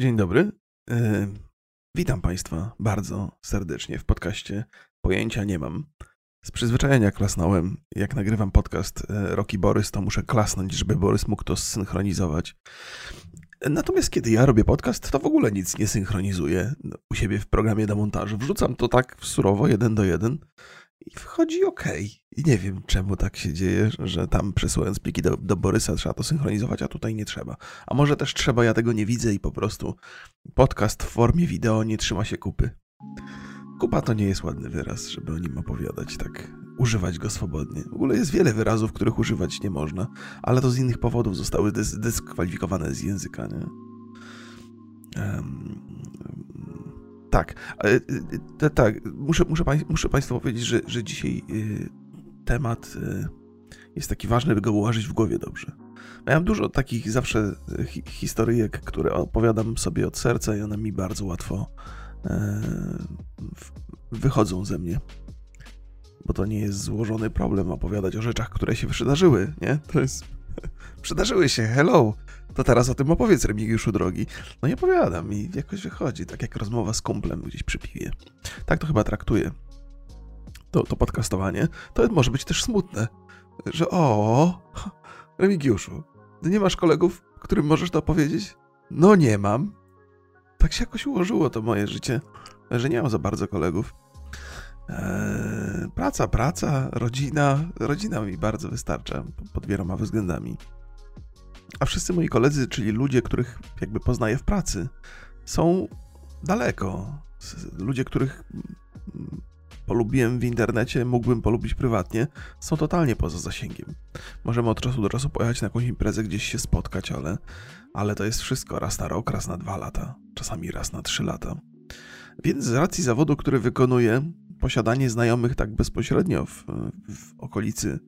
Dzień dobry. E, witam Państwa bardzo serdecznie w podcaście Pojęcia nie mam. Z przyzwyczajenia klasnąłem. Jak nagrywam podcast e, Roki Borys, to muszę klasnąć, żeby Borys mógł to zsynchronizować. Natomiast kiedy ja robię podcast, to w ogóle nic nie synchronizuję u siebie w programie do montażu. Wrzucam to tak surowo, jeden do jeden i wchodzi ok. I nie wiem, czemu tak się dzieje, że tam przesyłając pliki do, do Borysa trzeba to synchronizować, a tutaj nie trzeba. A może też trzeba, ja tego nie widzę i po prostu podcast w formie wideo nie trzyma się kupy. Kupa to nie jest ładny wyraz, żeby o nim opowiadać, tak używać go swobodnie. W ogóle jest wiele wyrazów, których używać nie można, ale to z innych powodów zostały dys dyskwalifikowane z języka, nie? Um, tak, e, tak, muszę, muszę, muszę Państwu powiedzieć, że, że dzisiaj temat jest taki ważny, by go ułożyć w głowie dobrze. Miałem dużo takich zawsze hi historyjek, które opowiadam sobie od serca i one mi bardzo łatwo e, wychodzą ze mnie. Bo to nie jest złożony problem opowiadać o rzeczach, które się przydarzyły, nie? To jest... Przydarzyły się, hello! To teraz o tym opowiedz, Remigiuszu drogi. No nie opowiadam i jakoś wychodzi, tak jak rozmowa z kumplem gdzieś przy piwie. Tak to chyba traktuję. To, to podcastowanie. To może być też smutne, że o, Remigiuszu, ty nie masz kolegów, którym możesz to powiedzieć? No nie mam. Tak się jakoś ułożyło to moje życie, że nie mam za bardzo kolegów. Eee, praca, praca, rodzina. Rodzina mi bardzo wystarcza pod wieloma względami. A wszyscy moi koledzy, czyli ludzie, których jakby poznaję w pracy, są daleko. Ludzie, których polubiłem w internecie, mógłbym polubić prywatnie, są totalnie poza zasięgiem. Możemy od czasu do czasu pojechać na jakąś imprezę, gdzieś się spotkać, ale, ale to jest wszystko raz na rok, raz na dwa lata, czasami raz na trzy lata. Więc z racji zawodu, który wykonuję, posiadanie znajomych tak bezpośrednio w, w okolicy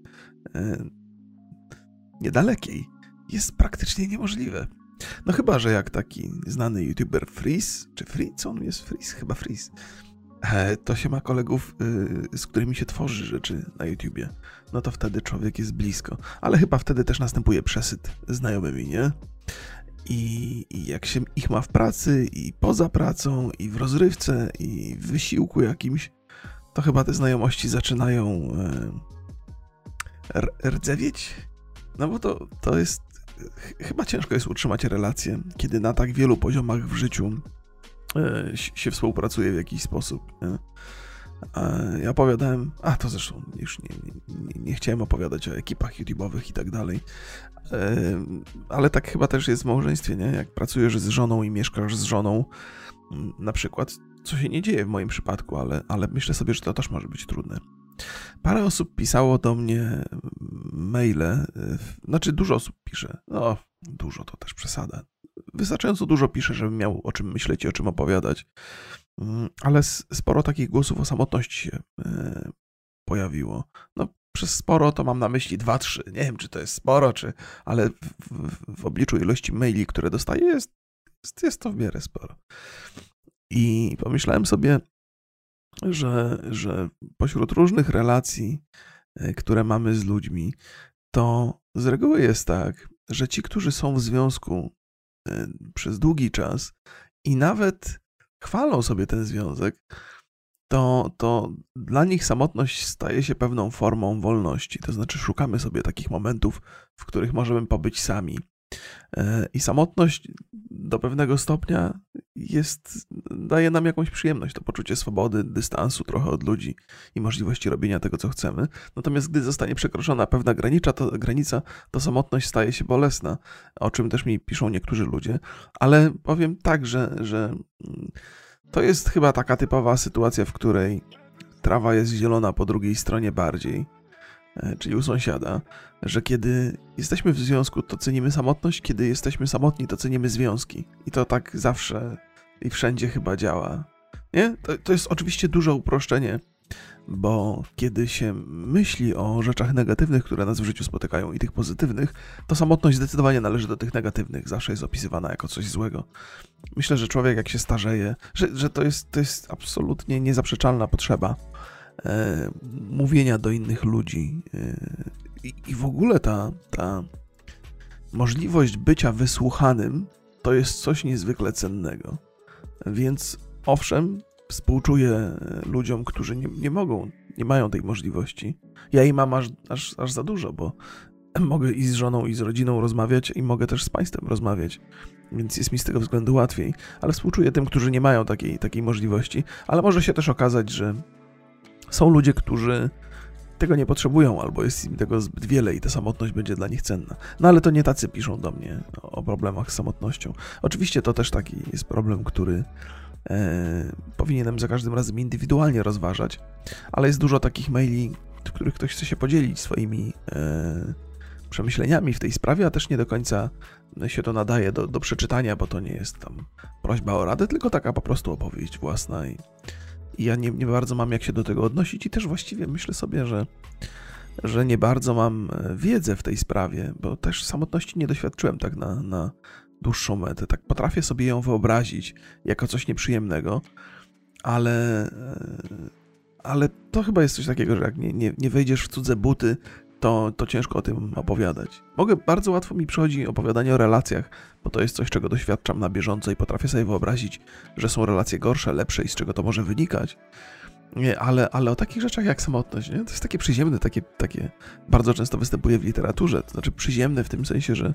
e, niedalekiej jest praktycznie niemożliwe. No chyba, że jak taki znany youtuber Freeze, czy Freeze, on jest Freeze? Chyba Freeze, to się ma kolegów, y, z którymi się tworzy rzeczy na YouTubie. No to wtedy człowiek jest blisko. Ale chyba wtedy też następuje przesyt znajomymi, nie? I, I, jak się ich ma w pracy, i poza pracą, i w rozrywce, i w wysiłku jakimś, to chyba te znajomości zaczynają e, rdzewieć. No bo to, to jest chyba ciężko jest utrzymać relacje, kiedy na tak wielu poziomach w życiu e, się współpracuje w jakiś sposób. Ja opowiadałem, a to zresztą już nie, nie, nie chciałem opowiadać o ekipach YouTube'owych i tak dalej, e, ale tak chyba też jest w małżeństwie, nie? Jak pracujesz z żoną i mieszkasz z żoną, na przykład, co się nie dzieje w moim przypadku, ale, ale myślę sobie, że to też może być trudne. Parę osób pisało do mnie maile, znaczy dużo osób pisze. No, dużo to też przesada. Wystarczająco dużo pisze, żebym miał o czym myśleć i o czym opowiadać. Mm, ale sporo takich głosów o samotności się y, pojawiło. No, przez sporo to mam na myśli dwa, trzy. Nie wiem, czy to jest sporo, czy, ale w, w, w obliczu ilości maili, które dostaję, jest, jest, jest to w miarę sporo. I pomyślałem sobie, że, że pośród różnych relacji, e, które mamy z ludźmi, to z reguły jest tak, że ci, którzy są w związku e, przez długi czas i nawet chwalą sobie ten związek, to, to dla nich samotność staje się pewną formą wolności. To znaczy, szukamy sobie takich momentów, w których możemy pobyć sami. E, I samotność do pewnego stopnia jest, daje nam jakąś przyjemność, to poczucie swobody, dystansu trochę od ludzi i możliwości robienia tego, co chcemy. Natomiast gdy zostanie przekroczona pewna granica, to, granica, to samotność staje się bolesna, o czym też mi piszą niektórzy ludzie. Ale powiem tak, że, że mm, to jest chyba taka typowa sytuacja, w której trawa jest zielona po drugiej stronie bardziej E, czyli u sąsiada, że kiedy jesteśmy w związku, to cenimy samotność, kiedy jesteśmy samotni, to cenimy związki. I to tak zawsze i wszędzie chyba działa. Nie? To, to jest oczywiście duże uproszczenie, bo kiedy się myśli o rzeczach negatywnych, które nas w życiu spotykają i tych pozytywnych, to samotność zdecydowanie należy do tych negatywnych, zawsze jest opisywana jako coś złego. Myślę, że człowiek jak się starzeje, że, że to, jest, to jest absolutnie niezaprzeczalna potrzeba e, mówienia do innych ludzi. E, i, w ogóle ta, ta możliwość bycia wysłuchanym to jest coś niezwykle cennego. Więc owszem, współczuję ludziom, którzy nie, nie mogą, nie mają tej możliwości. Ja i mam aż, aż, aż za dużo, bo mogę i z żoną, i z rodziną rozmawiać, i mogę też z państwem rozmawiać. Więc jest mi z tego względu łatwiej. Ale współczuję tym, którzy nie mają takiej, takiej możliwości. Ale może się też okazać, że są ludzie, którzy tego nie potrzebują, albo jest im tego zbyt wiele i ta samotność będzie dla nich cenna. No ale to nie tacy piszą do mnie o problemach z samotnością. Oczywiście to też taki jest problem, który e, powinienem za każdym razem indywidualnie rozważać, ale jest dużo takich maili, w których ktoś chce się podzielić swoimi e, przemyśleniami w tej sprawie, a też nie do końca się to nadaje do, do przeczytania, bo to nie jest tam prośba o radę, tylko taka po prostu opowieść własna i ja nie, nie bardzo mam jak się do tego odnosić i też właściwie myślę sobie, że, że nie bardzo mam e, wiedzę w tej sprawie, bo też samotności nie doświadczyłem tak na, na dłuższą metę. Tak potrafię sobie ją wyobrazić jako coś nieprzyjemnego, ale, e, ale to chyba jest coś takiego, że jak nie, nie, nie wejdziesz w cudze buty, to, to ciężko o tym opowiadać. Mogę, bardzo łatwo mi przychodzi opowiadanie o relacjach, bo to jest coś, czego doświadczam na bieżąco i potrafię sobie wyobrazić, że są relacje gorsze, lepsze i z czego to może wynikać. Nie, ale, ale o takich rzeczach jak samotność, nie? to jest takie przyziemne, takie, takie bardzo często występuje w literaturze. To znaczy przyziemne w tym sensie, że,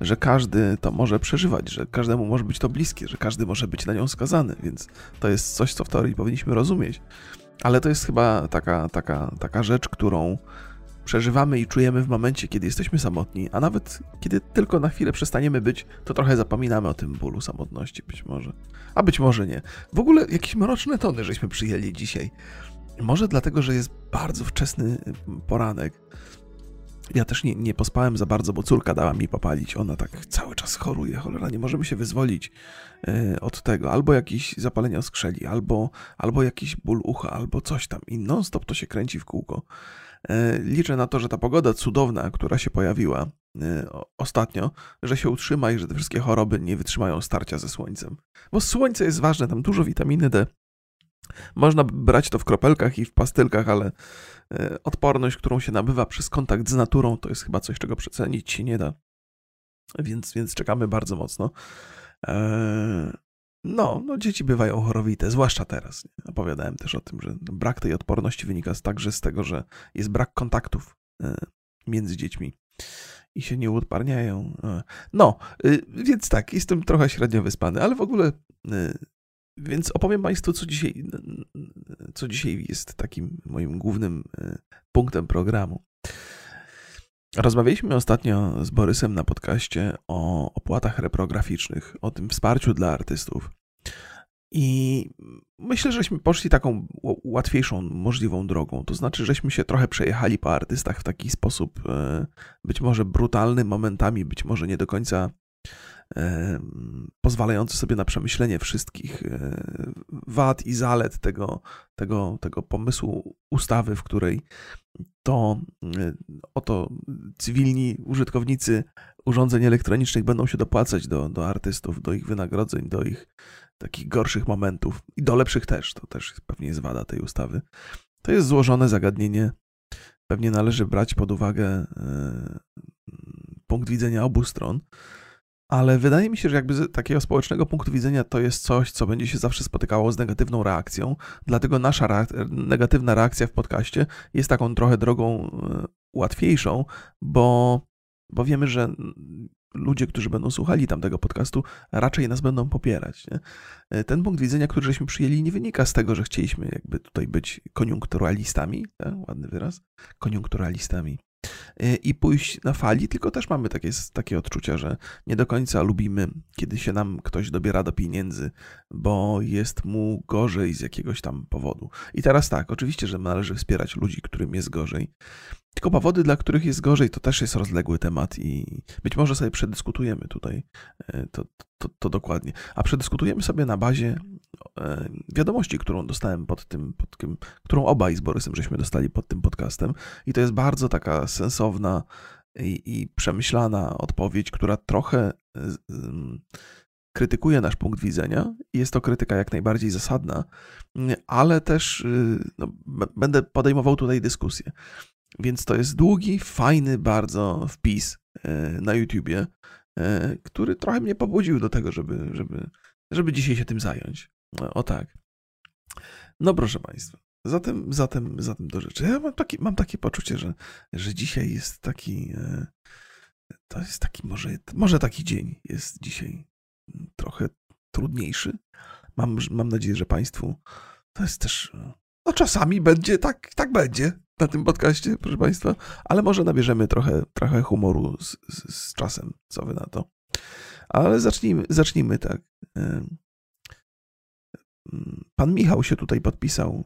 że każdy to może przeżywać, że każdemu może być to bliskie, że każdy może być na nią skazany, więc to jest coś, co w teorii powinniśmy rozumieć. Ale to jest chyba taka, taka, taka rzecz, którą przeżywamy i czujemy w momencie, kiedy jesteśmy samotni, a nawet kiedy tylko na chwilę przestaniemy być, to trochę zapominamy o tym bólu samotności, być może. A być może nie. W ogóle jakieś mroczne tony żeśmy przyjęli dzisiaj. Może dlatego, że jest bardzo wczesny poranek. Ja też nie, nie pospałem za bardzo, bo córka dała mi popalić. Ona tak cały czas choruje, cholera, nie możemy się wyzwolić yy, od tego. Albo jakieś zapalenie oskrzeli, albo, albo jakiś ból ucha, albo coś tam. I non-stop to się kręci w kółko. E, liczę na to, że ta pogoda cudowna, która się pojawiła e, ostatnio, że się utrzyma i że te wszystkie choroby nie wytrzymają starcia ze słońcem. Bo słońce jest ważne, tam dużo witaminy D. Można brać to w kropelkach i w pastylkach, ale e, odporność, którą się nabywa przez kontakt z naturą, to jest chyba coś, czego przecenić się nie da. Więc, więc czekamy bardzo mocno. No, no dzieci bywają chorowite, zwłaszcza teraz. Opowiadałem też o tym, że brak tej odporności wynika także z tego, że jest brak kontaktów e, między dziećmi i się nie uodparniają. E, no, e, więc tak, jestem trochę średnio wyspany, ale w ogóle więc opowiem Państwu, co dzisiaj, co dzisiaj jest takim moim głównym punktem programu. Rozmawialiśmy ostatnio z Borysem na podcaście o opłatach reprograficznych, o tym wsparciu dla artystów. I myślę, żeśmy poszli taką łatwiejszą możliwą drogą. To znaczy, żeśmy się trochę przejechali po artystach w taki sposób, e, być może brutalny momentami, być może nie do końca pozwalający sobie na przemyślenie wszystkich e, wad i zalet tego, tego, tego pomysłu ustawy, w której to e, oto cywilni użytkownicy urządzeń elektronicznych będą się dopłacać do, do artystów, do ich wynagrodzeń, do ich takich gorszych momentów i do lepszych też. To też pewnie jest wada tej ustawy. To jest złożone zagadnienie. Pewnie należy brać pod uwagę e, punkt widzenia obu stron ale wydaje mi się, że jakby z takiego społecznego punktu widzenia to jest coś, co będzie się zawsze spotykało z negatywną reakcją, dlatego nasza reak- negatywna reakcja w podcaście jest taką trochę drogą e, łatwiejszą, bo, bo wiemy, że ludzie, którzy będą słuchali tamtego podcastu, raczej nas będą popierać. Nie? E, ten punkt widzenia, który żeśmy przyjęli, nie wynika z tego, że chcieliśmy jakby tutaj być koniunkturalistami, tak? ładny wyraz, koniunkturalistami i pójść na fali, tylko też mamy takie, takie odczucia, że nie do końca lubimy, kiedy się nam ktoś dobiera do pieniędzy, bo jest mu gorzej z jakiegoś tam powodu. I teraz tak, oczywiście, że należy wspierać ludzi, którym jest gorzej, tylko powody, dla których jest gorzej, to też jest rozległy temat i być może sobie przedyskutujemy tutaj y, to, to, to dokładnie. A przedyskutujemy sobie na bazie E, wiadomości, którą dostałem pod tym, pod tym, którą obaj z Borysem żeśmy dostali pod tym podcastem. I to jest bardzo taka sensowna i, i przemyślana odpowiedź, która trochę krytykuje nasz punkt widzenia. Jest to krytyka jak najbardziej zasadna, ale też y, no, będę podejmował tutaj dyskusję. Więc to jest długi, fajny bardzo wpis e, na YouTubie który trochę mnie pobudził do tego, żeby, żeby, żeby dzisiaj się tym zająć. O tak. No proszę Państwa, zatem, zatem, zatem do rzeczy. Ja mam, taki, mam takie poczucie, że, że dzisiaj jest taki, to jest taki może, może taki dzień jest dzisiaj trochę trudniejszy. Mam, mam nadzieję, że Państwu to jest też. No czasami będzie tak, tak będzie na tym podcaście, proszę Państwa, ale może nabierzemy trochę, trochę humoru z, z, z czasem, co wy na to. Ale zacznijmy, zacznijmy tak. Pan Michał się tutaj podpisał,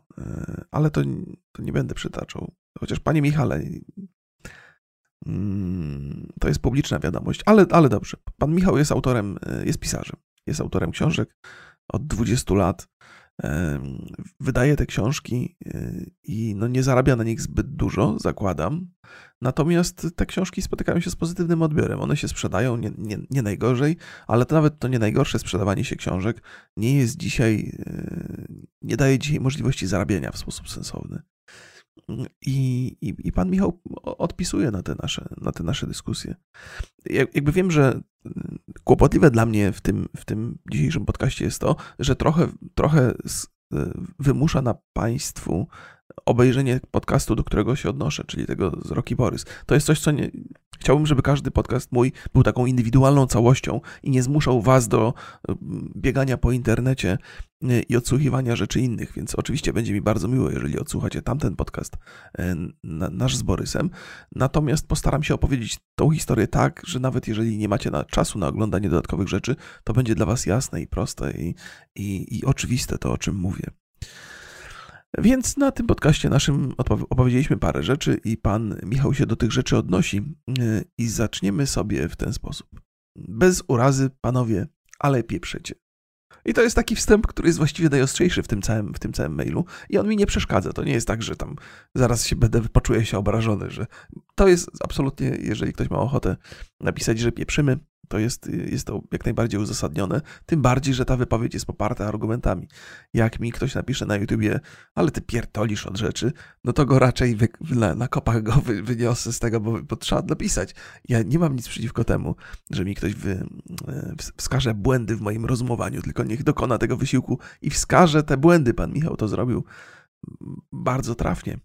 ale to, to nie będę przytaczał. Chociaż, panie Michale, mm, to jest publiczna wiadomość, ale, ale dobrze. Pan Michał jest autorem, jest pisarzem, jest autorem książek od 20 lat wydaje te książki y, i no nie zarabia na nich zbyt dużo, zakładam. Natomiast te książki spotykają się z pozytywnym odbiorem. One się sprzedają nie, nie, nie najgorzej, ale to nawet to nie najgorsze sprzedawanie się książek nie jest dzisiaj, y, nie daje dzisiaj możliwości zarabiania w sposób sensowny. I, i, I, pan Michał odpisuje na te nasze, na te nasze dyskusje. Jakby wiem, że kłopotliwe dla mnie w tym, w tym dzisiejszym podcaście jest to, że trochę, trochę wymusza na państwu obejrzenie podcastu, do którego się odnoszę, czyli tego z Rocky Borys. To jest coś, co nie, chciałbym, żeby każdy podcast mój był taką indywidualną całością i nie zmuszał was do mm, biegania po internecie y, i odsłuchiwania rzeczy innych, więc oczywiście będzie mi bardzo miło, jeżeli odsłuchacie tamten podcast, y, nasz z Borysem. Natomiast postaram się opowiedzieć tą historię tak, że nawet jeżeli nie macie na czasu na oglądanie dodatkowych rzeczy, to będzie dla was jasne i proste i, i, i oczywiste to, o czym mówię. Więc na tym podcaście naszym opowiedzieliśmy parę rzeczy i pan Michał się do tych rzeczy odnosi y, i zaczniemy sobie w ten sposób. Bez urazy, panowie, ale pieprzecie. I to jest taki wstęp, który jest właściwie najostrzejszy w tym całym, w tym całym mailu i on mi nie przeszkadza. To nie jest tak, że tam zaraz się będę, poczuję się obrażony, że to jest absolutnie, jeżeli ktoś ma ochotę napisać, że pieprzymy, to jest, jest to jak najbardziej uzasadnione, tym bardziej, że ta wypowiedź jest poparta argumentami. Jak mi ktoś napisze na YouTubie, ale ty pierdolisz od rzeczy, no to go raczej wy, na, na kopach go wy, wyniosę z tego, bo, bo trzeba napisać. Ja nie mam nic przeciwko temu, że mi ktoś wy, wskaże błędy w moim rozumowaniu, tylko niech dokona tego wysiłku i wskaże te błędy. Pan Michał to zrobił bardzo trafnie.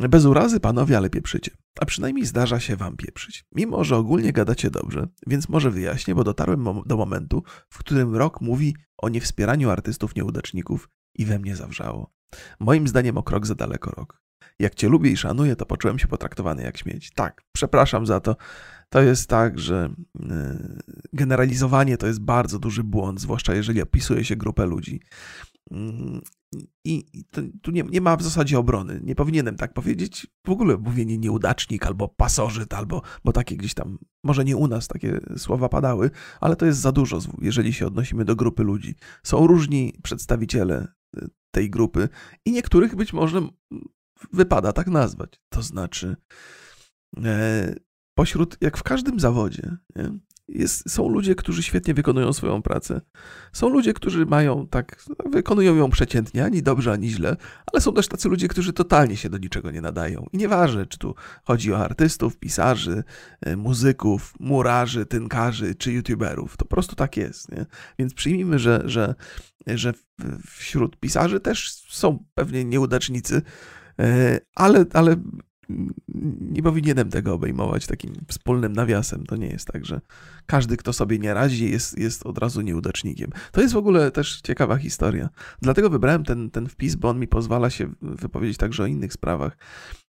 Bez urazy, panowie, ale pieprzycie. A przynajmniej zdarza się wam pieprzyć. Mimo, że ogólnie gadacie dobrze, więc może wyjaśnię, bo dotarłem do momentu, w którym rok mówi o niewspieraniu artystów nieudaczników i we mnie zawrzało. Moim zdaniem o krok za daleko rok. Jak cię lubię i szanuję, to poczułem się potraktowany jak śmieć. Tak, przepraszam za to. To jest tak, że e, generalizowanie to jest bardzo duży błąd, zwłaszcza jeżeli opisuje się grupę ludzi. Mm, I tu nie, nie, ma w zasadzie obrony. Nie powinienem tak powiedzieć. W ogóle mówienie nieudacznik albo pasożyt, albo, bo takie gdzieś tam, może nie u nas takie słowa padały, ale to jest za dużo, jeżeli się odnosimy do grupy ludzi. Są różni przedstawiciele y, tej grupy i niektórych być może wypada tak nazwać. To znaczy, e, pośród, jak w każdym zawodzie, nie? Jest, są ludzie, którzy świetnie wykonują swoją pracę. Są ludzie, którzy mają tak, wykonują ją przeciętnie, ani dobrze, ani źle, ale są też tacy ludzie, którzy totalnie się do niczego nie nadają. I nieważne, czy tu chodzi o artystów, pisarzy, e, muzyków, murarzy, tynkarzy czy youtuberów. To po prostu tak jest. Nie? Więc przyjmijmy, że, że, że wśród pisarzy też są pewnie nieudacznicy, e, ale, ale nie powinienem tego obejmować takim wspólnym nawiasem. To nie jest tak, że każdy, kto sobie nie radzi, jest, jest od razu nieudacznikiem. To jest w ogóle też ciekawa historia. Dlatego wybrałem ten, ten wpis, bo on mi pozwala się wypowiedzieć także o innych sprawach.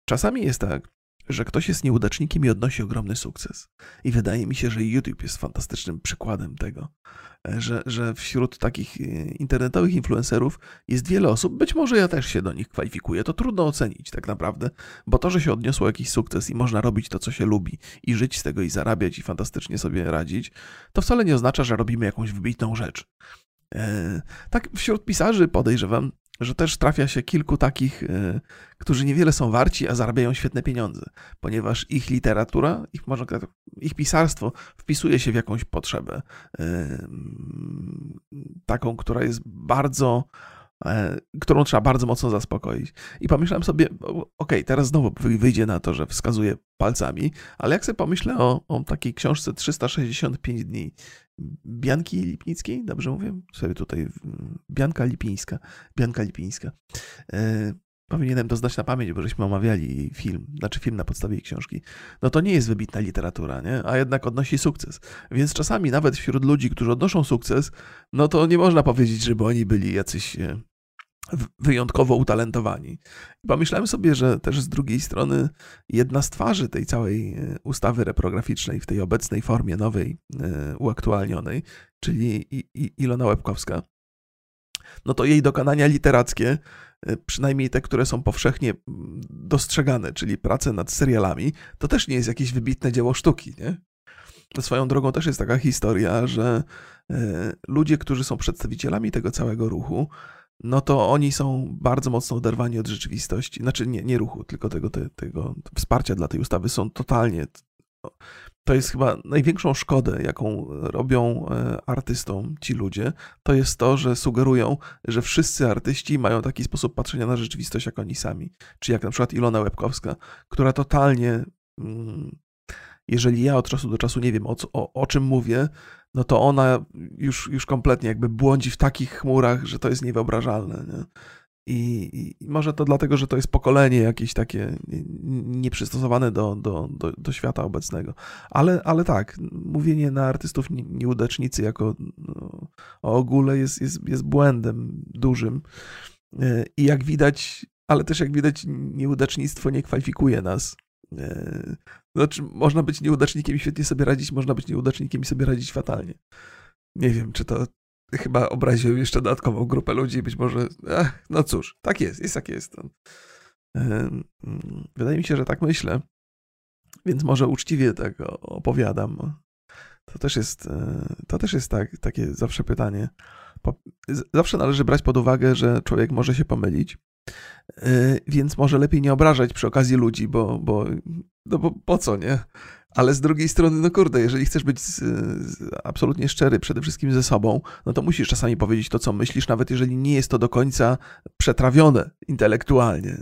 Czasami jest tak, że ktoś jest nieudacznikiem i odnosi ogromny sukces. I wydaje mi się, że YouTube jest fantastycznym przykładem tego, że, że wśród takich e, internetowych influencerów jest wiele osób, być może ja też się do nich kwalifikuję, to trudno ocenić tak naprawdę, bo to, że się odniosło jakiś sukces i można robić to, co się lubi i żyć z tego i zarabiać i fantastycznie sobie radzić, to wcale nie oznacza, że robimy jakąś wybitną rzecz. E, tak, wśród pisarzy podejrzewam, że też trafia się kilku takich, e, którzy niewiele są warci, a zarabiają świetne pieniądze, ponieważ ich literatura, ich, może, ich pisarstwo wpisuje się w jakąś potrzebę, e, taką, która jest bardzo e, którą trzeba bardzo mocno zaspokoić. I pomyślałem sobie, okej, okay, teraz znowu wyjdzie na to, że wskazuję palcami, ale jak sobie pomyślę o, o takiej książce 365 dni Bianki Lipnickiej, dobrze mówię? Sobie tutaj Bianka Lipińska, Bianka Lipińska. E, powinienem to znać na pamięć, bo żeśmy omawiali film, znaczy film na podstawie jej książki, no to nie jest wybitna literatura, nie? a jednak odnosi sukces. Więc czasami nawet wśród ludzi, którzy odnoszą sukces, no to nie można powiedzieć, żeby oni byli jacyś e, wyjątkowo utalentowani. Pomyślałem sobie, że też z drugiej strony jedna z twarzy tej całej e, ustawy reprograficznej w tej obecnej formie nowej, e, uaktualnionej, czyli Ilona Łebkowska, no to jej dokonania literackie E, przynajmniej te, które są powszechnie mm, dostrzegane, czyli prace nad serialami, to też nie jest jakieś wybitne dzieło sztuki, nie? Swoją drogą też jest taka historia, że ludzie, którzy są przedstawicielami tego całego ruchu, no to oni są bardzo mocno oderwani od rzeczywistości. Znaczy nie, nie ruchu, tylko tego, te, tego wsparcia dla tej ustawy są totalnie to jest chyba największą szkodę, jaką robią e, artystom ci ludzie, to jest to, że sugerują, że wszyscy artyści mają taki sposób patrzenia na rzeczywistość, jak oni sami. Czy jak na przykład Ilona Łebkowska, która totalnie, mm, jeżeli ja od czasu do czasu nie wiem o, o, o czym mówię, no to ona już, już kompletnie jakby błądzi w takich chmurach, że to jest niewyobrażalne. Nie? I, I, może to dlatego, że to jest pokolenie jakieś takie nieprzystosowane do, do, do, do świata obecnego. Ale, ale tak, mówienie na artystów nieudacznicy jako no, o ogóle jest, jest, jest błędem dużym. E, I jak widać, ale też jak widać, nieudacznictwo nie kwalifikuje nas. Znaczy, można być nieudacznikiem i świetnie sobie radzić, można być nieudacznikiem i sobie radzić fatalnie. Nie wiem, czy to, chyba obraził jeszcze dodatkową grupę ludzi, być może, ach, no cóż, tak jest, jest jak jest. Wydaje mi się, że tak myślę, więc może uczciwie tak opowiadam. To też jest, e, to też jest tak, takie zawsze pytanie. Zawsze należy brać pod uwagę, że człowiek może się pomylić, więc może lepiej nie obrażać przy okazji ludzi, bo, bo, no bo po co, nie? Ale z drugiej strony, no kurde, jeżeli chcesz być z, z, absolutnie szczery przede wszystkim ze sobą, no to musisz czasami powiedzieć to, co myślisz, nawet jeżeli nie jest to do końca przetrawione intelektualnie.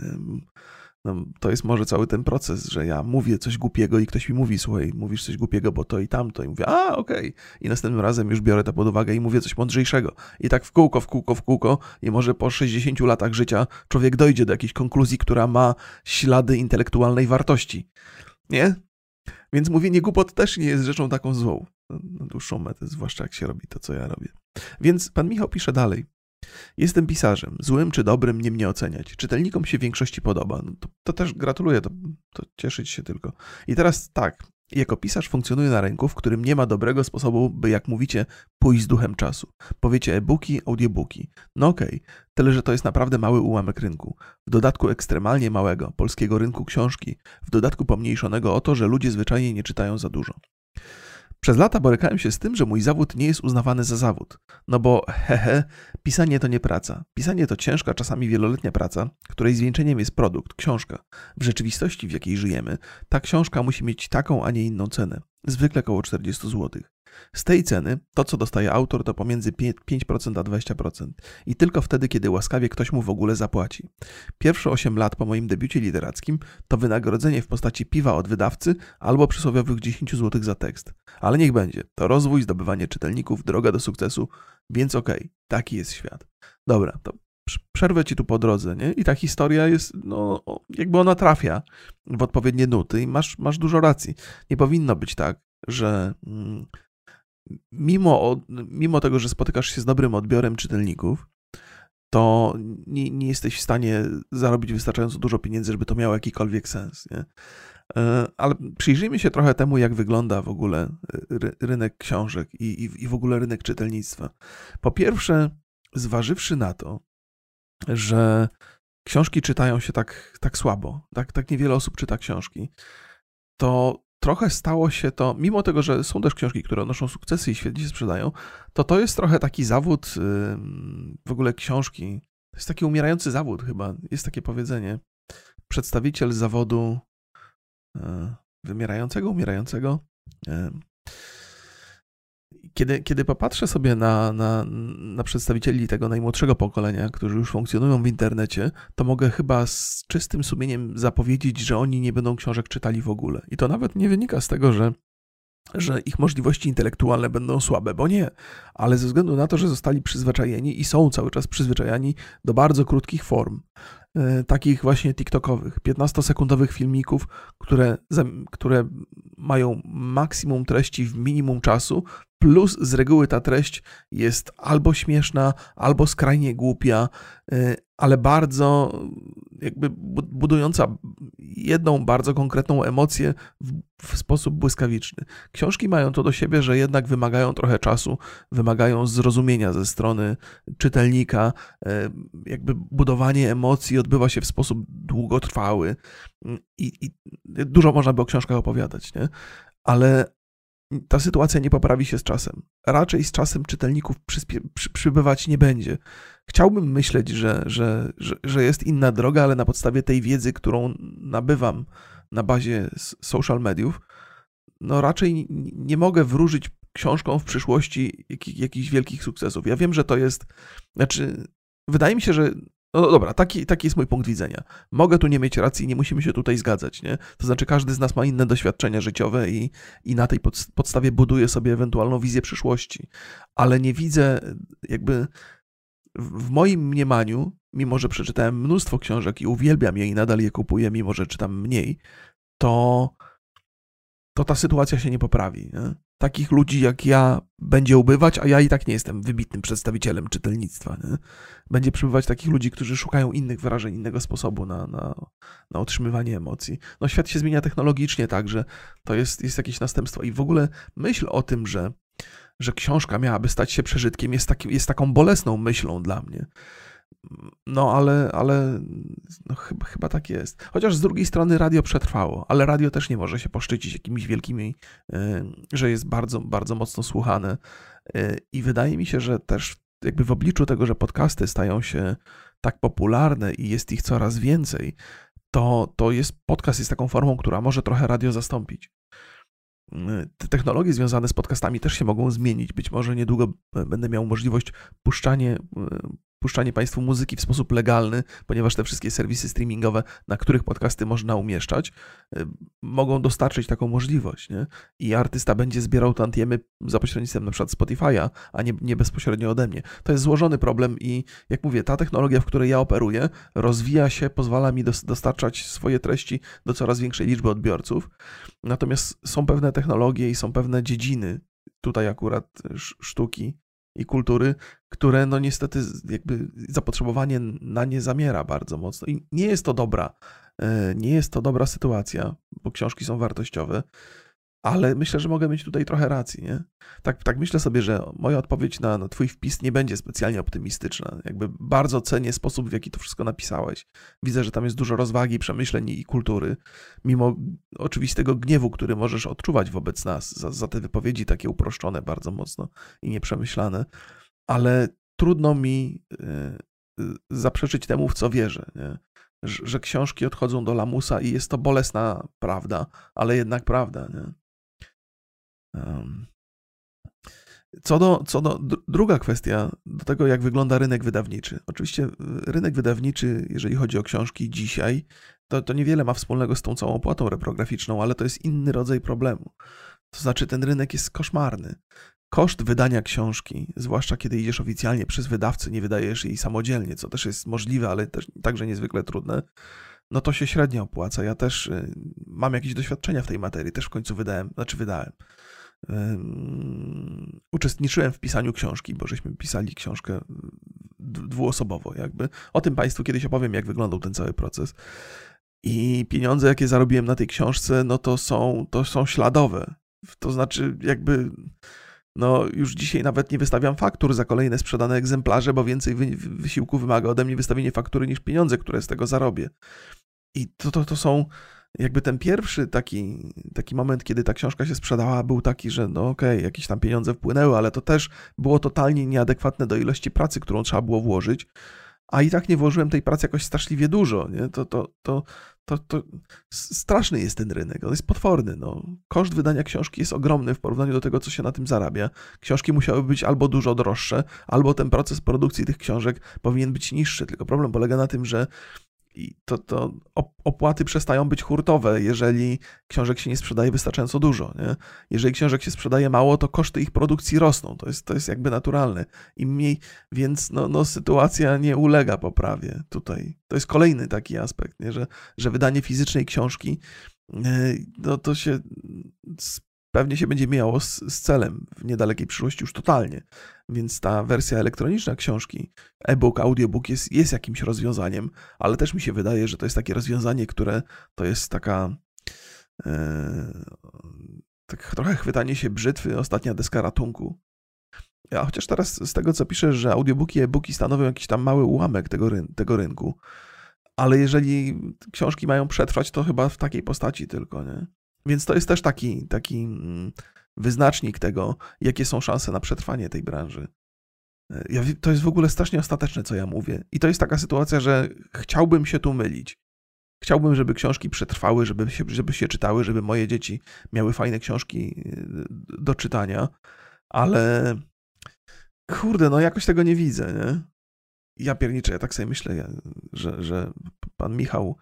No, to jest może cały ten proces, że ja mówię coś głupiego i ktoś mi mówi, słuchaj, mówisz coś głupiego, bo to i tamto. I mówię, a okej. Okay. I następnym razem już biorę to pod uwagę i mówię coś mądrzejszego. I tak w kółko, w kółko, w kółko. I może po 60 latach życia człowiek dojdzie do jakiejś konkluzji, która ma ślady intelektualnej wartości. Nie? Więc mówienie głupot też nie jest rzeczą taką złą na dłuższą metę, zwłaszcza jak się robi to, co ja robię. Więc pan Michał pisze dalej. Jestem pisarzem. Złym czy dobrym nie mnie oceniać. Czytelnikom się w większości podoba. No to, to, też gratuluję, to, to cieszyć się tylko. I teraz tak. Jako pisarz funkcjonuje na rynku, w którym nie ma dobrego sposobu, by jak mówicie, pójść z duchem czasu. Powiecie e-booki, audiobooki. No okej, okay, tyle że to jest naprawdę mały ułamek rynku. W dodatku ekstremalnie małego, polskiego rynku książki, w dodatku pomniejszonego o to, że ludzie zwyczajnie nie czytają za dużo. Przez lata borykałem się z tym, że mój zawód nie jest uznawany za zawód. No bo hehe, pisanie to nie praca. Pisanie to ciężka, czasami wieloletnia praca, której zwieńczeniem jest produkt, książka. W rzeczywistości, w jakiej żyjemy, ta książka musi mieć taką, a nie inną cenę. Zwykle około 40 zł. Z tej ceny to, co dostaje autor, to pomiędzy 5% a 20%. I tylko wtedy, kiedy łaskawie ktoś mu w ogóle zapłaci. Pierwsze 8 lat po moim debiucie literackim to wynagrodzenie w postaci piwa od wydawcy albo przysłowiowych 10 zł za tekst. Ale niech będzie. To rozwój, zdobywanie czytelników, droga do sukcesu, więc okej, okay, taki jest świat. Dobra, to przerwę ci tu po drodze, nie? I ta historia jest, no, jakby ona trafia w odpowiednie nuty i masz, masz dużo racji. Nie powinno być tak, że mm, mimo, mimo tego, że spotykasz się z dobrym odbiorem czytelników, to nie, nie jesteś w stanie zarobić wystarczająco dużo pieniędzy, żeby to miało jakikolwiek sens. Nie? E, ale przyjrzyjmy się trochę temu, jak wygląda w ogóle rynek książek i, i, i w ogóle rynek czytelnictwa. Po pierwsze, zważywszy na to, że książki czytają się tak, tak słabo, tak, tak niewiele osób czyta książki, to trochę stało się to, mimo tego, że są też książki, które odnoszą sukcesy i świetnie się sprzedają, to to jest trochę taki zawód w ogóle książki. To jest taki umierający zawód chyba. Jest takie powiedzenie. Przedstawiciel zawodu e, wymierającego, umierającego. Kiedy, kiedy popatrzę sobie na, na, na przedstawicieli tego najmłodszego pokolenia, którzy już funkcjonują w internecie, to mogę chyba z czystym sumieniem zapowiedzieć, że oni nie będą książek czytali w ogóle. I to nawet nie wynika z tego, że że ich możliwości intelektualne będą słabe, bo nie, ale ze względu na to, że zostali przyzwyczajeni i są cały czas przyzwyczajani do bardzo krótkich form, e, takich właśnie TikTokowych, 15-sekundowych filmików, które, które mają maksimum treści w minimum czasu, plus z reguły ta treść jest albo śmieszna, albo skrajnie głupia, y, ale bardzo jakby budująca jedną bardzo konkretną emocję w, w, sposób błyskawiczny. Książki mają to do siebie, że jednak wymagają trochę czasu, wymagają zrozumienia ze strony czytelnika, y, jakby budowanie emocji odbywa się w sposób długotrwały i, i dużo można by o książkach opowiadać, nie? Ale, ta sytuacja nie poprawi się z czasem. Raczej z czasem czytelników przy, przybywać nie będzie. Chciałbym myśleć, że, że, że, że jest inna droga, ale na podstawie tej wiedzy, którą nabywam na bazie social mediów, no raczej nie mogę wróżyć książką w przyszłości jakichś wielkich sukcesów. Ja wiem, że to jest. Znaczy, wydaje mi się, że no dobra, taki, taki jest mój punkt widzenia. Mogę tu nie mieć racji, nie musimy się tutaj zgadzać, nie? To znaczy, każdy z nas ma inne doświadczenia życiowe i, i na tej podstawie buduje sobie ewentualną wizję przyszłości. Ale nie widzę, jakby w moim mniemaniu, mimo że przeczytałem mnóstwo książek i uwielbiam je i nadal je kupuję, mimo że czytam mniej, to, to ta sytuacja się nie poprawi. Nie? Takich ludzi jak ja będzie ubywać, a ja i tak nie jestem wybitnym przedstawicielem czytelnictwa. Nie? Będzie przybywać takich ludzi, którzy szukają innych wyrażeń, innego sposobu na, na, na otrzymywanie emocji. No świat się zmienia technologicznie także, to jest, jest jakieś następstwo i w ogóle myśl o tym, że, że książka miałaby stać się przeżytkiem jest, taki, jest taką bolesną myślą dla mnie. No, ale, ale no, chyba, chyba tak jest. Chociaż z drugiej strony radio przetrwało, ale radio też nie może się poszczycić jakimiś wielkimi, y, że jest bardzo, bardzo mocno słuchane. Y, I wydaje mi się, że też jakby w obliczu tego, że podcasty stają się tak popularne i jest ich coraz więcej, to, to jest podcast jest taką formą, która może trochę radio zastąpić. Te technologie związane z podcastami też się mogą zmienić. Być może niedługo będę miał możliwość puszczanie, puszczanie Państwu muzyki w sposób legalny, ponieważ te wszystkie serwisy streamingowe, na których podcasty można umieszczać, y, mogą dostarczyć taką możliwość. Nie? I artysta będzie zbierał tantiemy za pośrednictwem przykład Spotify'a, a nie, nie bezpośrednio ode mnie. To jest złożony problem i jak mówię, ta technologia, w której ja operuję, rozwija się, pozwala mi dostarczać swoje treści do coraz większej liczby odbiorców. Natomiast są pewne technologie i są pewne dziedziny, tutaj akurat sztuki, i kultury, które no niestety jakby zapotrzebowanie na nie zamiera bardzo mocno. I nie jest to dobra, e, nie jest to dobra sytuacja, bo książki są wartościowe. Ale myślę, że mogę mieć tutaj trochę racji, nie? Tak, tak myślę sobie, że moja odpowiedź na, na Twój wpis nie będzie specjalnie optymistyczna. Jakby bardzo cenię sposób, w jaki to wszystko napisałeś. Widzę, że tam jest dużo rozwagi, przemyśleń i kultury, mimo oczywistego gniewu, który możesz odczuwać wobec nas za, za te wypowiedzi takie uproszczone bardzo mocno i nieprzemyślane. Ale trudno mi yy, zaprzeczyć temu, w co wierzę, nie? Że książki odchodzą do lamusa i jest to bolesna prawda, ale jednak prawda. Nie? Co do, co do druga kwestia, do tego, jak wygląda rynek wydawniczy. Oczywiście y, rynek wydawniczy, jeżeli chodzi o książki dzisiaj, to, to niewiele ma wspólnego z tą całą opłatą reprograficzną, ale to jest inny rodzaj problemu. To znaczy, ten rynek jest koszmarny. Koszt wydania książki, zwłaszcza kiedy idziesz oficjalnie przez wydawcę, nie wydajesz jej samodzielnie, co też jest możliwe, ale też także niezwykle trudne, no to się średnio opłaca. Ja też y, mam jakieś doświadczenia w tej materii, też w końcu wydałem, znaczy wydałem uczestniczyłem w pisaniu książki, bo żeśmy pisali książkę dwuosobowo, jakby. O tym Państwu kiedyś opowiem, jak wyglądał ten cały proces. I pieniądze, jakie zarobiłem na tej książce, no to są, to są śladowe. To znaczy, jakby. No, już dzisiaj nawet nie wystawiam faktur za kolejne sprzedane egzemplarze, bo więcej wy, wysiłku wymaga ode mnie wystawienie faktury niż pieniądze, które z tego zarobię. I to, to, to są jakby ten pierwszy taki, taki moment, kiedy ta książka się sprzedała, był taki, że no okej, okay, jakieś tam pieniądze wpłynęły, ale to też było totalnie nieadekwatne do ilości pracy, którą trzeba było włożyć. a i tak nie włożyłem tej pracy jakoś straszliwie dużo, nie? To, to, to, to, to straszny jest ten rynek, on jest potworny. No. Koszt wydania książki jest ogromny w porównaniu do tego, co się na tym zarabia. Książki musiały być albo dużo droższe, albo ten proces produkcji tych książek powinien być niższy. Tylko problem polega na tym, że to, to opłaty przestają być hurtowe, jeżeli książek się nie sprzedaje wystarczająco dużo. Nie? Jeżeli książek się sprzedaje mało, to koszty ich produkcji rosną. To jest, to jest jakby naturalne. Im mniej, więc no, no, sytuacja nie ulega poprawie tutaj. To jest kolejny taki aspekt, nie? Że, że wydanie fizycznej książki e, no, to się pewnie się będzie miało z, z celem w niedalekiej przyszłości już totalnie. Więc ta wersja elektroniczna książki, e-book, audiobook jest, jest jakimś rozwiązaniem, ale też mi się wydaje, że to jest takie rozwiązanie, które to jest taka. E, tak trochę chwytanie się brzytwy, ostatnia deska ratunku. Ja chociaż teraz z tego, co piszesz, że audiobooki, e-booki stanowią jakiś tam mały ułamek tego, ryn tego rynku, ale jeżeli książki mają przetrwać, to chyba w takiej postaci tylko, nie? Więc to jest też taki, taki mm, wyznacznik tego, jakie są szanse na przetrwanie tej branży. E, ja, to jest w ogóle strasznie ostateczne, co ja mówię. I to jest taka sytuacja, że chciałbym się tu mylić. Chciałbym, żeby książki przetrwały, żeby się, żeby się czytały, żeby moje dzieci miały fajne książki e, do czytania, ale kurde, no jakoś tego nie widzę, nie? Ja pierniczę, ja tak sobie myślę, że, że pan Michał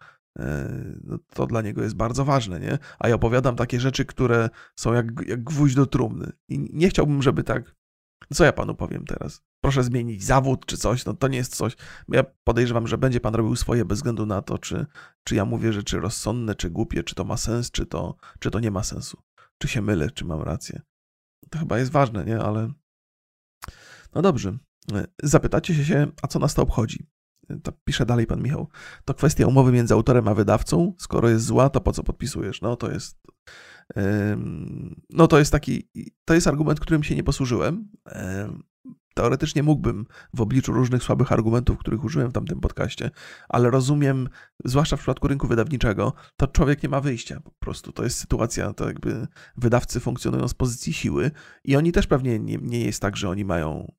no to dla niego jest bardzo ważne, nie? A ja opowiadam takie rzeczy, które są jak, jak gwóźdź do trumny. I nie chciałbym, żeby tak. Co ja panu powiem teraz? Proszę zmienić zawód czy coś, no to nie jest coś. Ja podejrzewam, że będzie pan robił swoje bez względu na to, czy, czy ja mówię rzeczy rozsądne, czy głupie, czy to ma sens, czy to, czy to nie ma sensu. Czy się mylę, czy mam rację. To chyba jest ważne, nie? Ale. No dobrze. E, zapytacie się, a co nas to obchodzi? To pisze dalej pan Michał. To kwestia umowy między autorem a wydawcą. Skoro jest zła, to po co podpisujesz? No to jest. No to jest taki. To jest argument, którym się nie posłużyłem. Teoretycznie mógłbym w obliczu różnych słabych argumentów, których użyłem w tamtym podcaście, ale rozumiem, zwłaszcza w przypadku rynku wydawniczego, to człowiek nie ma wyjścia po prostu. To jest sytuacja, to jakby wydawcy funkcjonują z pozycji siły i oni też pewnie nie, nie jest tak, że oni mają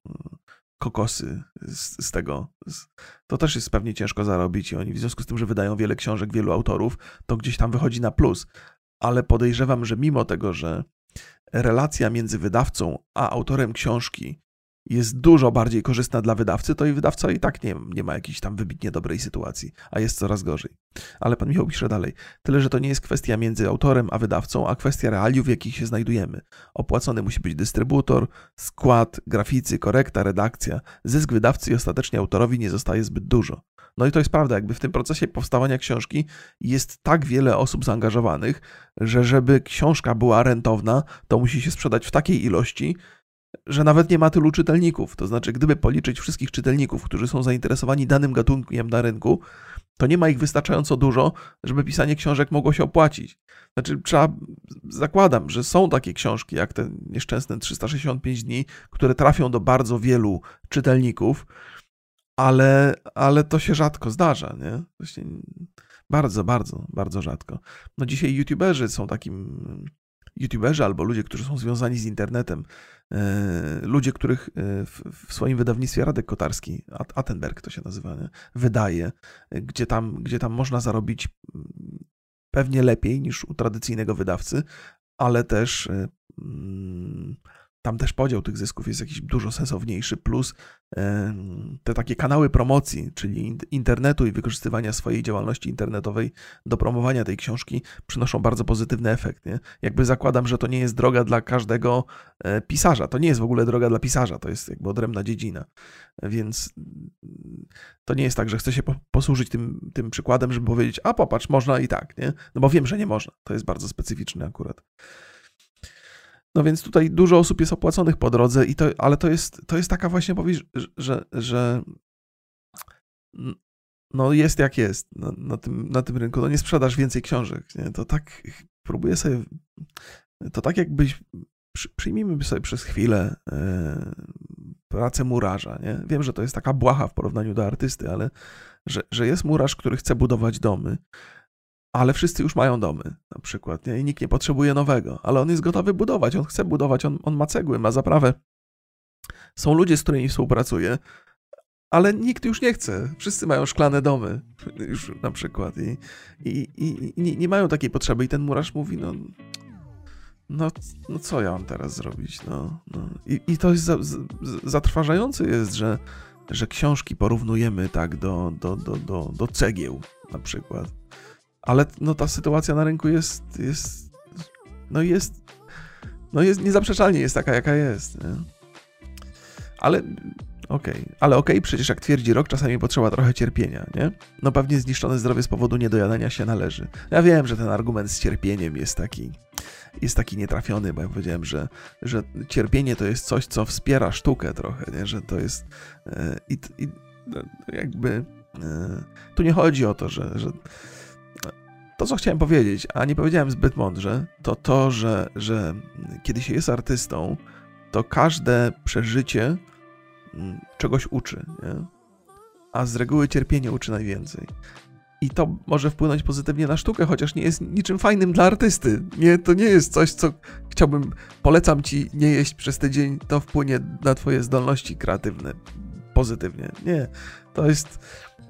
kokosy z, z tego. To też jest pewnie ciężko zarobić i oni w związku z tym, że wydają wiele książek, wielu autorów, to gdzieś tam wychodzi na plus. Ale podejrzewam, że mimo tego, że relacja między wydawcą a autorem książki jest dużo bardziej korzystna dla wydawcy, to i wydawca i tak nie, nie ma jakiejś tam wybitnie dobrej sytuacji, a jest coraz gorzej. Ale pan Michał pisze dalej. Tyle, że to nie jest kwestia między autorem a wydawcą, a kwestia realiów, w jakich się znajdujemy. Opłacony musi być dystrybutor, skład, graficy, korekta, redakcja. Zysk wydawcy i ostatecznie autorowi nie zostaje zbyt dużo. No i to jest prawda, jakby w tym procesie powstawania książki jest tak wiele osób zaangażowanych, że żeby książka była rentowna, to musi się sprzedać w takiej ilości, że nawet nie ma tylu czytelników. To znaczy, gdyby policzyć wszystkich czytelników, którzy są zainteresowani danym gatunkiem na rynku, to nie ma ich wystarczająco dużo, żeby pisanie książek mogło się opłacić. Znaczy, trzeba, zakładam, że są takie książki, jak te nieszczęsne 365 dni, które trafią do bardzo wielu czytelników, ale, ale to się rzadko zdarza, nie? Właśnie bardzo, bardzo, bardzo rzadko. No dzisiaj youtuberzy są takim youtuberzy albo ludzie, którzy są związani z internetem, e, ludzie, których e, w swoim wydawnictwie Radek Kotarski, Attenberg to się nazywa, nie? wydaje, gdzie tam, gdzie tam można zarobić mm, pewnie lepiej niż u tradycyjnego wydawcy, ale też e, mm, tam też podział tych zysków jest jakiś dużo sensowniejszy, plus te takie kanały promocji, czyli internetu i wykorzystywania swojej działalności internetowej do promowania tej książki przynoszą bardzo pozytywny efekt. Nie? Jakby zakładam, że to nie jest droga dla każdego e, pisarza. To nie jest w ogóle droga dla pisarza, to jest jakby odrębna dziedzina. Więc to nie jest tak, że chcę się posłużyć tym, tym przykładem, żeby powiedzieć, a popatrz, można i tak, nie? No bo wiem, że nie można. To jest bardzo specyficzne akurat. No więc tutaj dużo osób jest opłaconych po drodze, i to, ale to jest, to jest taka właśnie powieść, że, że no jest jak jest na, na, tym, na tym rynku. No nie sprzedasz więcej książek. Nie? To tak próbuję sobie. To tak jakbyś. Przyjmijmy sobie przez chwilę e, pracę murarza. Nie? Wiem, że to jest taka błaha w porównaniu do artysty, ale że, że jest murarz, który chce budować domy ale wszyscy już mają domy na przykład nie? i nikt nie potrzebuje nowego, ale on jest gotowy budować, on chce budować, on, on ma cegły, ma zaprawę. Są ludzie, z którymi współpracuje, ale nikt już nie chce. Wszyscy mają szklane domy, już na przykład, i, i, i, i nie, nie, mają takiej potrzeby. I ten murarz mówi, no, no, no co ja mam teraz zrobić? No, no. I, I to jest za, za, zatrważające jest, że, że książki porównujemy tak do, do, do, do, do cegieł na przykład. Ale no, ta sytuacja na rynku jest, jest no jest, no jest niezaprzeczalnie jest taka, jaka jest. Nie? Ale Okej, okay. ale okej, okay, przecież jak twierdzi rok, czasami potrzeba trochę cierpienia, nie? No pewnie zniszczone zdrowie z powodu niedojadania się należy. Ja wiem, że ten argument z cierpieniem jest taki, jest taki nietrafiony, bo ja powiedziałem, że, że cierpienie to jest coś, co wspiera sztukę trochę, nie? Że to jest e, i, i jakby e, tu nie chodzi o to, że, że to, co chciałem powiedzieć, a nie powiedziałem zbyt mądrze, to to, że, że kiedy się jest artystą, to każde przeżycie Mm, czegoś uczy, nie? a z reguły cierpienie uczy najwięcej. I to może wpłynąć pozytywnie na sztukę, chociaż nie jest niczym fajnym dla artysty. Nie, to nie jest coś, co chciałbym, polecam ci nie jeść przez tydzień, to wpłynie na twoje zdolności kreatywne pozytywnie. Nie, to jest,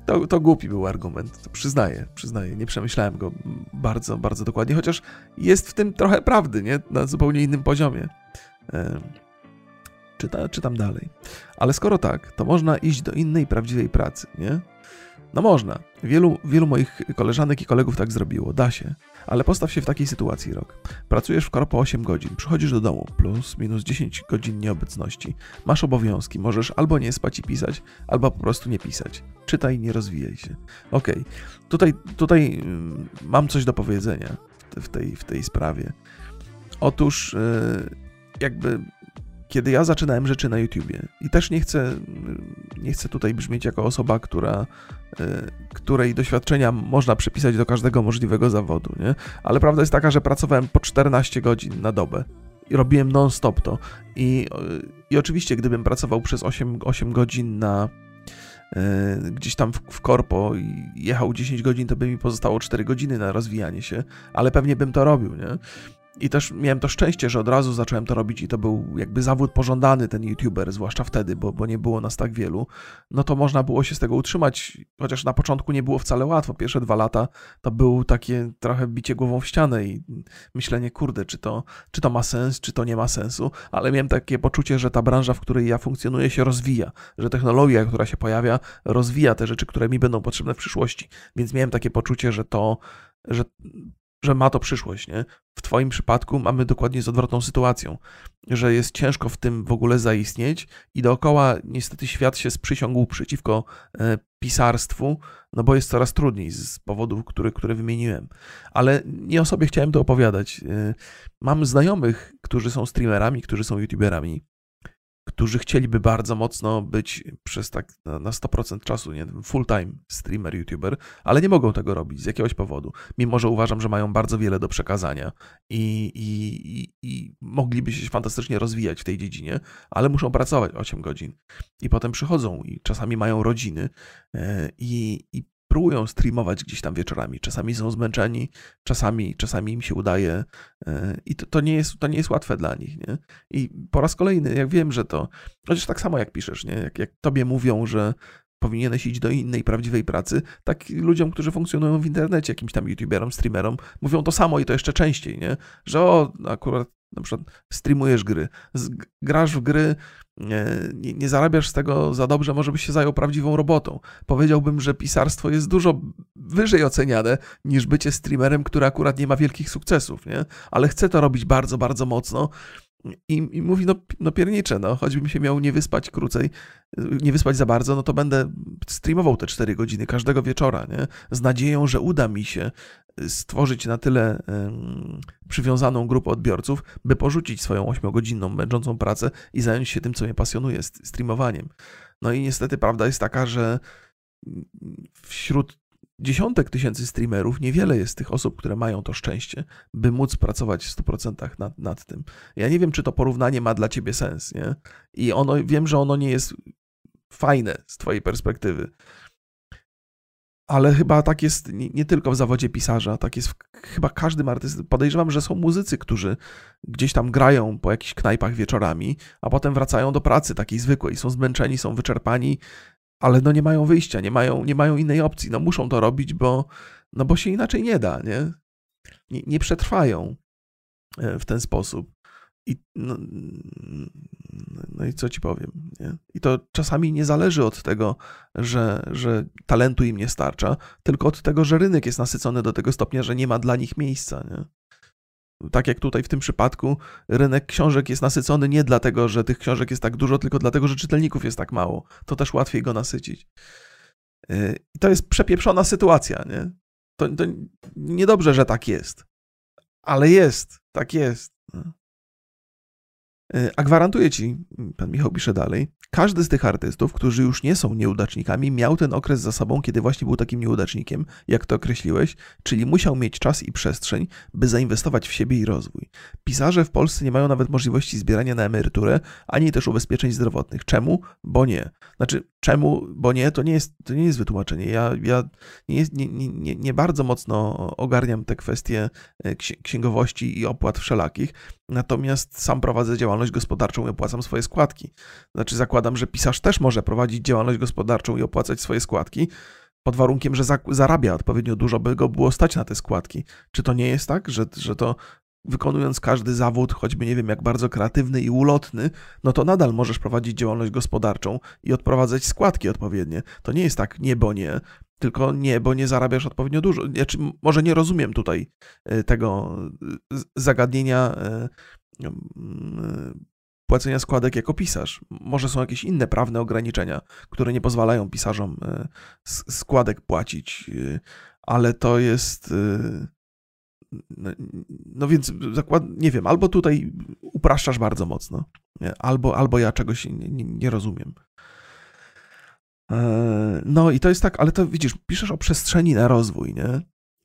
to, to głupi był argument, to przyznaję, przyznaję, nie przemyślałem go bardzo, bardzo dokładnie, chociaż jest w tym trochę prawdy, nie, na zupełnie innym poziomie. Czyta, czytam dalej. Ale skoro tak, to można iść do innej prawdziwej pracy, nie? No można. Wielu, wielu moich koleżanek i kolegów tak zrobiło. Da się. Ale postaw się w takiej sytuacji, rok. Pracujesz w korpo 8 godzin, przychodzisz do domu, plus minus 10 godzin nieobecności. Masz obowiązki, możesz albo nie spać i pisać, albo po prostu nie pisać. Czytaj nie rozwijaj się. Okej, okay. tutaj, tutaj mm, mam coś do powiedzenia w tej, w tej sprawie. Otóż, yy, jakby kiedy ja zaczynałem rzeczy na YouTubie i też nie chcę, nie chcę tutaj brzmieć jako osoba, która, e, której doświadczenia można przypisać do każdego możliwego zawodu, nie? Ale prawda jest taka, że pracowałem po 14 godzin na dobę i robiłem non-stop to. I, I oczywiście, gdybym pracował przez 8, 8 godzin na e, gdzieś tam w, w korpo i jechał 10 godzin, to by mi pozostało 4 godziny na rozwijanie się, ale pewnie bym to robił, nie? I też miałem to szczęście, że od razu zacząłem to robić i to był jakby zawód pożądany ten youtuber, zwłaszcza wtedy, bo, bo nie było nas tak wielu. No to można było się z tego utrzymać, chociaż na początku nie było wcale łatwo. Pierwsze dwa lata to było takie trochę bicie głową w ścianę i myślenie, kurde, czy to, czy to ma sens, czy to nie ma sensu, ale miałem takie poczucie, że ta branża, w której ja funkcjonuję, się rozwija, że technologia, która się pojawia, rozwija te rzeczy, które mi będą potrzebne w przyszłości. Więc miałem takie poczucie, że to, że że ma to przyszłość, nie? W Twoim przypadku mamy dokładnie z odwrotną sytuacją, że jest ciężko w tym w ogóle zaistnieć i dookoła niestety świat się sprzysiągł przeciwko e, pisarstwu, no bo jest coraz trudniej z powodów, które, które wymieniłem. Ale nie o sobie chciałem to opowiadać. E, mam znajomych, którzy są streamerami, którzy są youtuberami którzy chcieliby bardzo mocno być przez tak na 100% czasu, nie wiem, full-time streamer, youtuber, ale nie mogą tego robić z jakiegoś powodu. Mimo, że uważam, że mają bardzo wiele do przekazania i, i, i, mogliby się fantastycznie rozwijać w tej dziedzinie, ale muszą pracować 8 godzin. I potem przychodzą i czasami mają rodziny e, i, i próbują streamować gdzieś tam wieczorami. Czasami są zmęczeni, czasami, czasami im się udaje e, i to, to, nie jest, to nie jest łatwe dla nich. Nie? I po raz kolejny, jak wiem, że to, chociaż tak samo jak piszesz, nie? Jak, jak tobie mówią, że powinieneś iść do innej prawdziwej pracy, tak ludziom, którzy funkcjonują w internecie, jakimś tam youtuberom, streamerom, mówią to samo i to jeszcze częściej, nie? Że o, akurat na przykład streamujesz gry, grasz w gry, nie, nie, zarabiasz z tego za dobrze, może byś się zajął prawdziwą robotą. Powiedziałbym, że pisarstwo jest dużo wyżej oceniane niż bycie streamerem, który akurat nie ma wielkich sukcesów, nie? Ale chce to robić bardzo, bardzo mocno i, I, mówi, no, no piernicze, no, choćbym się miał nie wyspać krócej, nie wyspać za bardzo, no to będę streamował te 4 godziny każdego wieczora, nie? Z nadzieją, że uda mi się stworzyć na tyle um, przywiązaną grupę odbiorców, by porzucić swoją 8-godzinną, męczącą pracę i zająć się tym, co mnie pasjonuje, streamowaniem. No i niestety prawda jest taka, że wśród dziesiątek tysięcy streamerów, niewiele jest tych osób, które mają to szczęście, by móc pracować w 100% nad, nad tym. Ja nie wiem, czy to porównanie ma dla ciebie sens, nie? I ono, wiem, że ono nie jest fajne z twojej perspektywy. Ale chyba tak jest nie, nie tylko w zawodzie pisarza, tak jest w, chyba każdym artystą. Podejrzewam, że są muzycy, którzy gdzieś tam grają po jakichś knajpach wieczorami, a potem wracają do pracy takiej zwykłej. Są zmęczeni, są wyczerpani, ale no nie mają wyjścia, nie mają, nie mają innej opcji. No muszą to robić, bo, no bo się inaczej nie da, nie? Nie, nie przetrwają w ten sposób. I, no, no, i co ci powiem? Nie? I to czasami nie zależy od tego, że, że talentu im nie starcza, tylko od tego, że rynek jest nasycony do tego stopnia, że nie ma dla nich miejsca. Nie? Tak jak tutaj w tym przypadku, rynek książek jest nasycony nie dlatego, że tych książek jest tak dużo, tylko dlatego, że czytelników jest tak mało. To też łatwiej go nasycić. Y, I to jest przepieprzona sytuacja. Nie? To, to niedobrze, że tak jest. Ale jest, tak jest. E, a gwarantuję ci, pan Michał pisze dalej, każdy z tych artystów, którzy już nie są nieudacznikami, miał ten okres za sobą, kiedy właśnie był takim nieudacznikiem, jak to określiłeś, czyli musiał mieć czas i przestrzeń, by zainwestować w siebie i rozwój. Pisarze w Polsce nie mają nawet możliwości zbierania na emeryturę, ani też ubezpieczeń zdrowotnych. Czemu? Bo nie. Znaczy, czemu? Bo nie, to nie jest, to nie jest wytłumaczenie. Ja, ja nie, jest, nie, nie, nie bardzo mocno ogarniam te kwestie e, księgowości i opłat wszelakich, natomiast sam prowadzę działalność gospodarczą i opłacam swoje składki. Znaczy, zakładam, że pisarz też może prowadzić działalność gospodarczą i opłacać swoje składki, pod warunkiem, że zarabia odpowiednio dużo, by go było stać na te składki. Czy to nie jest tak, że, że to wykonując każdy zawód, choćby nie wiem jak bardzo kreatywny i ulotny, no to nadal możesz prowadzić działalność gospodarczą i odprowadzać składki odpowiednie. To nie jest tak nie, bo nie, tylko nie, bo nie zarabiasz odpowiednio dużo. Znaczy, może nie rozumiem tutaj e, tego zagadnienia e, płacenia składek jako pisarz. Może są jakieś inne prawne ograniczenia, które nie pozwalają pisarzom e, składek płacić, ale to jest no, no więc zakład, nie wiem, albo tutaj upraszczasz bardzo mocno, albo, albo ja czegoś nie, nie rozumiem. E, no i to jest tak, ale to widzisz, piszesz o przestrzeni na rozwój, nie?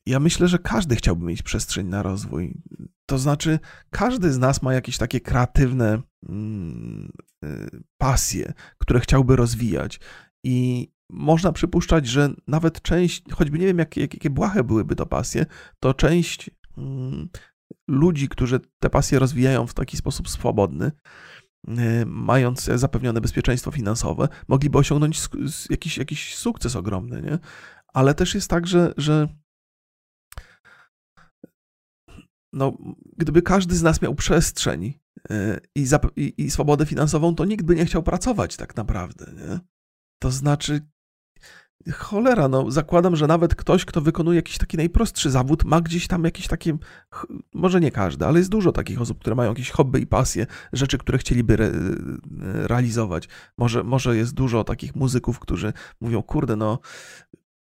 Ja myślę, że każdy chciałby mieć przestrzeń na rozwój. To znaczy, każdy z nas ma jakieś takie kreatywne mm, y, pasje, które chciałby rozwijać. I można przypuszczać, że nawet część, choćby nie wiem, jakie, jakie błahe byłyby to pasje, to część mm, ludzi, którzy te pasje rozwijają w taki sposób swobodny, mając zapewnione bezpieczeństwo finansowe, mogliby osiągnąć jakiś, jakiś sukces ogromny, nie? Ale też jest tak, że, że no, gdyby każdy z nas miał przestrzeń y, i, i, i swobodę finansową, to nikt by nie chciał pracować tak naprawdę, nie? To znaczy, Cholera, no zakładam, że nawet ktoś, kto wykonuje jakiś taki najprostszy zawód, ma gdzieś tam jakieś takie, może nie każdy, ale jest dużo takich osób, które mają jakieś hobby i pasje, rzeczy, które chcieliby re, realizować. Może, może jest dużo takich muzyków, którzy mówią, kurde, no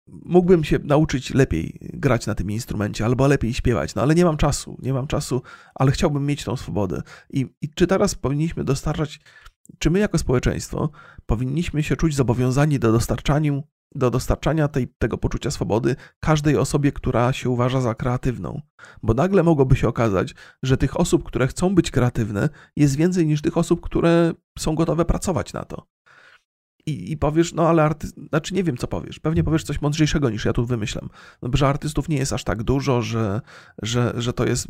mógłbym się nauczyć lepiej grać na tym instrumencie, albo lepiej śpiewać, no ale nie mam czasu, nie mam czasu, ale chciałbym mieć tą swobodę. I, i czy teraz powinniśmy dostarczać czy my jako społeczeństwo powinniśmy się czuć zobowiązani do dostarczania do dostarczania tej, tego poczucia swobody każdej osobie, która się uważa za kreatywną. Bo nagle mogłoby się okazać, że tych osób, które chcą być kreatywne, jest więcej niż tych osób, które są gotowe pracować na to. I, i powiesz, no ale arty... znaczy nie wiem, co powiesz. Pewnie powiesz coś mądrzejszego niż ja tu wymyślam. No, że artystów nie jest aż tak dużo, że, że, że to jest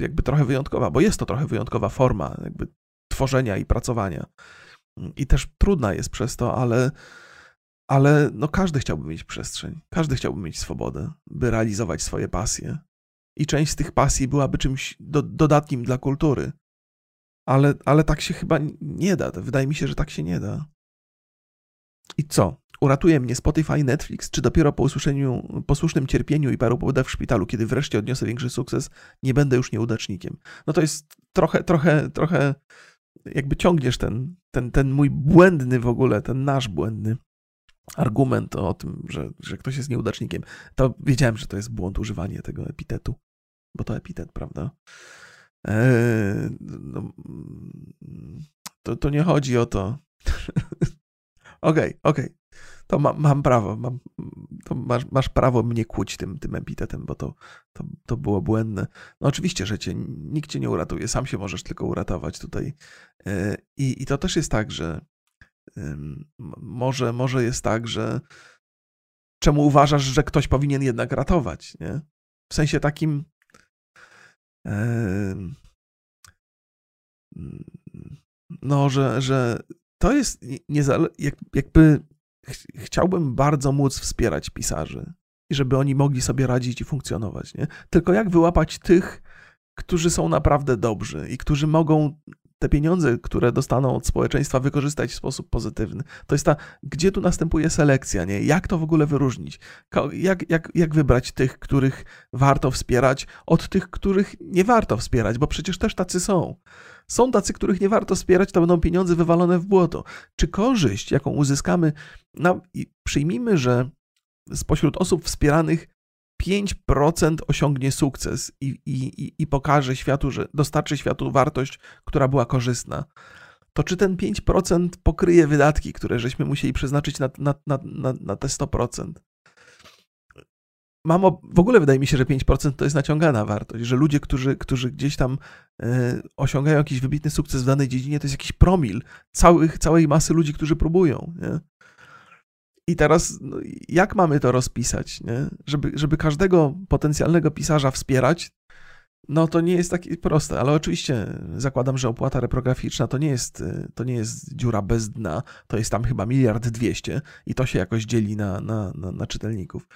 jakby trochę wyjątkowa, bo jest to trochę wyjątkowa forma jakby tworzenia i pracowania. I też trudna jest przez to, ale ale no każdy chciałby mieć przestrzeń, każdy chciałby mieć swobodę, by realizować swoje pasje. I część z tych pasji byłaby czymś do, dodatnim dla kultury. Ale, ale tak się chyba nie da. Wydaje mi się, że tak się nie da. I co? Uratuje mnie Spotify, Netflix, czy dopiero po usłyszeniu, posłusznym cierpieniu i paru powodach w szpitalu, kiedy wreszcie odniosę większy sukces, nie będę już nieudacznikiem? No to jest trochę, trochę, trochę jakby ciągniesz ten, ten, ten mój błędny w ogóle, ten nasz błędny argument o tym, że, że ktoś jest nieudacznikiem, to wiedziałem, że to jest błąd używanie tego epitetu, bo to epitet, prawda? Eee, no, to, to nie chodzi o to. Okej, okej. Okay, To ma, mam prawo. Mam, to masz, masz prawo mnie kłuć tym, tym epitetem, bo to, to, to było błędne. No oczywiście, że cię, nikt cię nie uratuje, sam się możesz tylko uratować tutaj. Eee, I, I to też jest tak, że może, może jest tak, że czemu uważasz, że ktoś powinien jednak ratować, nie? W sensie takim no, że, że to jest niezale- jakby ch chciałbym bardzo móc wspierać pisarzy i żeby oni mogli sobie radzić i funkcjonować, nie? Tylko jak wyłapać tych, którzy są naprawdę dobrzy i którzy mogą te pieniądze, które dostaną od społeczeństwa, wykorzystać w sposób pozytywny. To jest ta, gdzie tu następuje selekcja, nie? Jak to w ogóle wyróżnić? Jak, jak, jak wybrać tych, których warto wspierać, od tych, których nie warto wspierać, bo przecież też tacy są. Są tacy, których nie warto wspierać, to będą pieniądze wywalone w błoto. Czy korzyść, jaką uzyskamy, no, przyjmijmy, że spośród osób wspieranych 5% osiągnie sukces i, i, i pokaże światu, że dostarczy światu wartość, która była korzystna, to czy ten 5% pokryje wydatki, które żeśmy musieli przeznaczyć na, na, na, na, te 100%? Mam w ogóle wydaje mi się, że 5% to jest naciągana wartość, że ludzie, którzy, którzy gdzieś tam y, osiągają jakiś wybitny sukces w danej dziedzinie, to jest jakiś promil całych, całej masy ludzi, którzy próbują. Nie? I teraz, no, jak mamy to rozpisać, nie? Żeby, żeby każdego potencjalnego pisarza wspierać, no to nie jest takie proste, ale oczywiście zakładam, że opłata reprograficzna to nie jest, to nie jest dziura bez dna, to jest tam chyba miliard dwieście i to się jakoś dzieli na, na, na, na czytelników.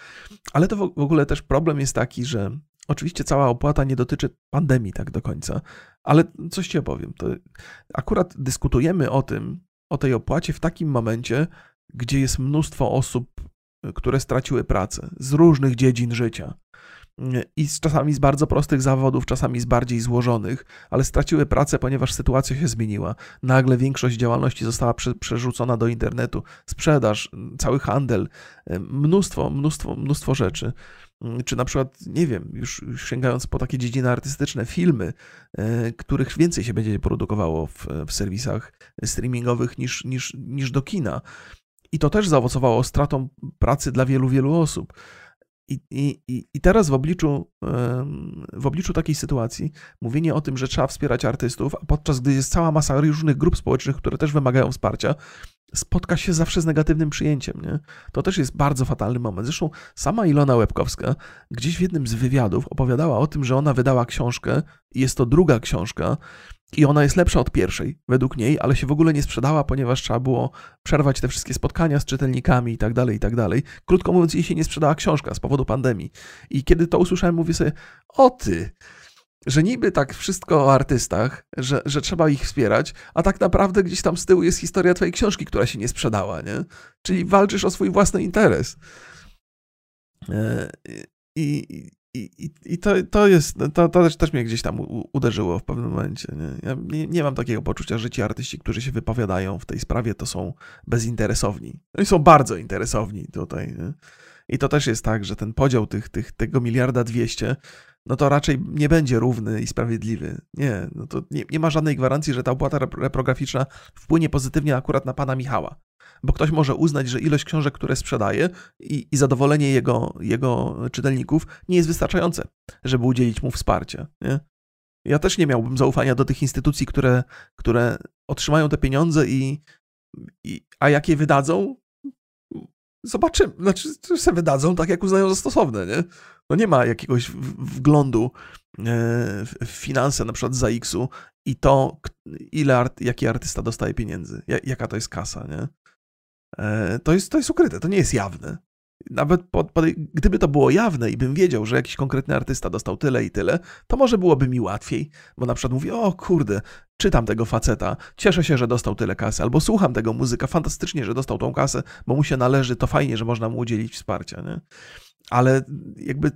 Ale to w ogóle też problem jest taki, że oczywiście cała opłata nie dotyczy pandemii tak do końca, ale coś ci opowiem. To akurat dyskutujemy o tym, o tej opłacie w takim momencie, gdzie jest mnóstwo osób, które straciły pracę z różnych dziedzin życia. I z, czasami z bardzo prostych zawodów, czasami z bardziej złożonych, ale straciły pracę, ponieważ sytuacja się zmieniła. Nagle większość działalności została prze, przerzucona do internetu, sprzedaż, cały handel, mnóstwo, mnóstwo, mnóstwo rzeczy czy na przykład, nie wiem, już sięgając po takie dziedziny artystyczne, filmy, e, których więcej się będzie produkowało w, w serwisach streamingowych niż, niż, niż do kina. I to też zaowocowało stratą pracy dla wielu, wielu osób. I, i, I teraz w obliczu, w obliczu takiej sytuacji mówienie o tym, że trzeba wspierać artystów, a podczas gdy jest cała masa różnych grup społecznych, które też wymagają wsparcia, spotka się zawsze z negatywnym przyjęciem. Nie? To też jest bardzo fatalny moment. Zresztą sama Ilona Łebkowska gdzieś w jednym z wywiadów opowiadała o tym, że ona wydała książkę i jest to druga książka, i ona jest lepsza od pierwszej, według niej, ale się w ogóle nie sprzedała, ponieważ trzeba było przerwać te wszystkie spotkania z czytelnikami i tak dalej, i tak dalej. Krótko mówiąc, jej się nie sprzedała książka z powodu pandemii. I kiedy to usłyszałem, mówię sobie, o ty, że niby tak wszystko o artystach, że, że trzeba ich wspierać, a tak naprawdę gdzieś tam z tyłu jest historia twojej książki, która się nie sprzedała, nie? Czyli walczysz o swój własny interes. E, I, i, to, to jest, to, to też, też mnie gdzieś tam uderzyło w pewnym momencie. Nie? Ja nie, nie, mam takiego poczucia, że ci artyści, którzy się wypowiadają w tej sprawie, to są bezinteresowni. Oni są bardzo interesowni tutaj. Nie? I to też jest tak, że ten podział tych, tych, tego miliarda dwieście, no to raczej nie będzie równy i sprawiedliwy. Nie, no to nie, nie ma żadnej gwarancji, że ta opłata reprograficzna wpłynie pozytywnie akurat na pana Michała bo ktoś może uznać, że ilość książek, które sprzedaje i, i zadowolenie jego, jego czytelników nie jest wystarczające, żeby udzielić mu wsparcia. Nie? Ja też nie miałbym zaufania do tych instytucji, które, które otrzymają te pieniądze i, i a jak je wydadzą, zobaczymy. Znaczy, sobie wydadzą tak, jak uznają za stosowne, nie? No nie ma jakiegoś wglądu e, w finanse, na przykład za X-u i to, ile jaki artysta dostaje pieniędzy, jaka to jest kasa, nie? E, to jest, to jest ukryte, to nie jest jawne. Nawet pod, pod, gdyby to było jawne i bym wiedział, że jakiś konkretny artysta dostał tyle i tyle, to może byłoby mi łatwiej, bo na przykład mówię, o kurde, czytam tego faceta, cieszę się, że dostał tyle kasy, albo słucham tego muzyka, fantastycznie, że dostał tą kasę, bo mu się należy, to fajnie, że można mu udzielić wsparcia, nie? Ale jakby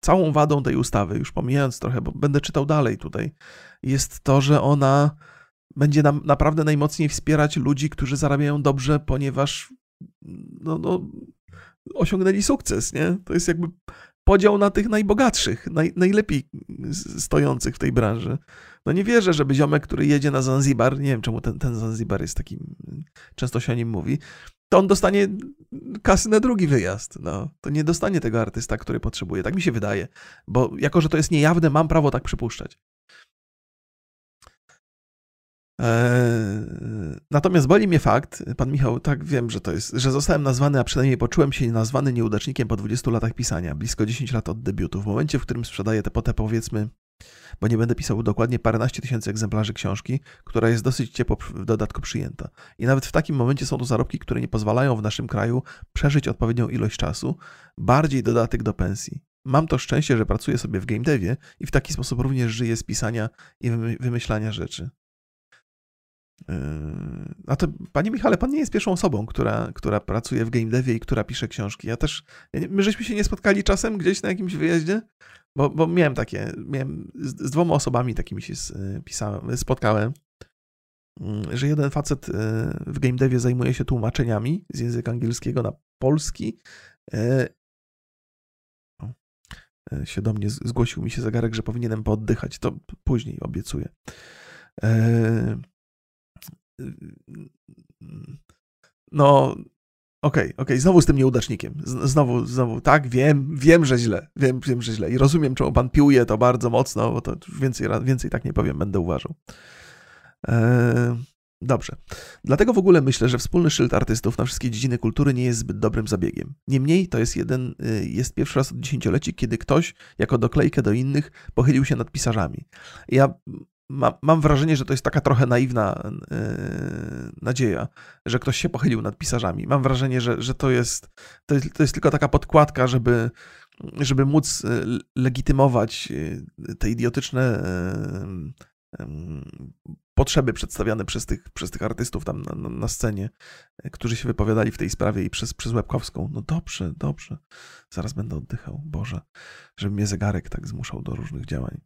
całą wadą tej ustawy, już pomijając trochę, bo będę czytał dalej tutaj, jest to, że ona będzie nam naprawdę najmocniej wspierać ludzi, którzy zarabiają dobrze, ponieważ no, no, osiągnęli sukces, nie? To jest jakby podział na tych najbogatszych, naj, najlepiej stojących w tej branży. No nie wierzę, żeby ziomek, który jedzie na Zanzibar, nie wiem czemu ten, ten Zanzibar jest takim, często się o nim mówi, to on dostanie kasy na drugi wyjazd. No, to nie dostanie tego artysta, który potrzebuje. Tak mi się wydaje, bo jako, że to jest niejawne, mam prawo tak przypuszczać. Eee, natomiast boli mnie fakt, pan Michał, tak wiem, że to jest, że zostałem nazwany, a przynajmniej poczułem się nazwany nieudacznikiem po 20 latach pisania, blisko 10 lat od debiutu. W momencie, w którym sprzedaję te, te powiedzmy bo nie będę pisał dokładnie paręnaście tysięcy egzemplarzy książki, która jest dosyć ciepło w dodatku przyjęta. I nawet w takim momencie są to zarobki, które nie pozwalają w naszym kraju przeżyć odpowiednią ilość czasu, bardziej dodatek do pensji. Mam to szczęście, że pracuję sobie w game devie i w taki sposób również żyję z pisania i wymyślania rzeczy. Yy, a to, panie Michale, pan nie jest pierwszą osobą, która, która pracuje w game devie i która pisze książki. Ja też, my żeśmy się nie spotkali czasem gdzieś na jakimś wyjeździe, bo, bo miałem takie, miałem z, z dwoma osobami takimi się pisałem, spotkałem, mm, że jeden facet yy, w game devie zajmuje się tłumaczeniami z języka angielskiego na polski. Yy, się do mnie zgłosił mi się zegarek, że powinienem pooddychać. To później obiecuję. No, okej, okay, okej, okay. znowu z tym nieudacznikiem. Znowu, znowu, tak, wiem, wiem, że źle, wiem, wiem, że źle. I rozumiem, czemu pan piłuje to bardzo mocno, bo to więcej, więcej tak nie powiem, będę uważał. Eee, dobrze. Dlatego w ogóle myślę, że wspólny szyld artystów na wszystkie dziedziny kultury nie jest zbyt dobrym zabiegiem. Niemniej to jest jeden, y, jest pierwszy raz od dziesięcioleci, kiedy ktoś, jako doklejkę do innych, pochylił się nad pisarzami. Ja ma, mam wrażenie, że to jest taka trochę naiwna yy, nadzieja, że ktoś się pochylił nad pisarzami. Mam wrażenie, że, że to, jest, to, jest, to jest tylko taka podkładka, żeby, żeby móc e, legitymować e, te idiotyczne yy, yy, potrzeby przedstawiane przez tych, przez tych artystów tam na, na, scenie, którzy się wypowiadali w tej sprawie i przez, przez Łebkowską. No dobrze, dobrze. Zaraz będę oddychał. Boże, żeby mnie zegarek tak zmuszał do różnych działań.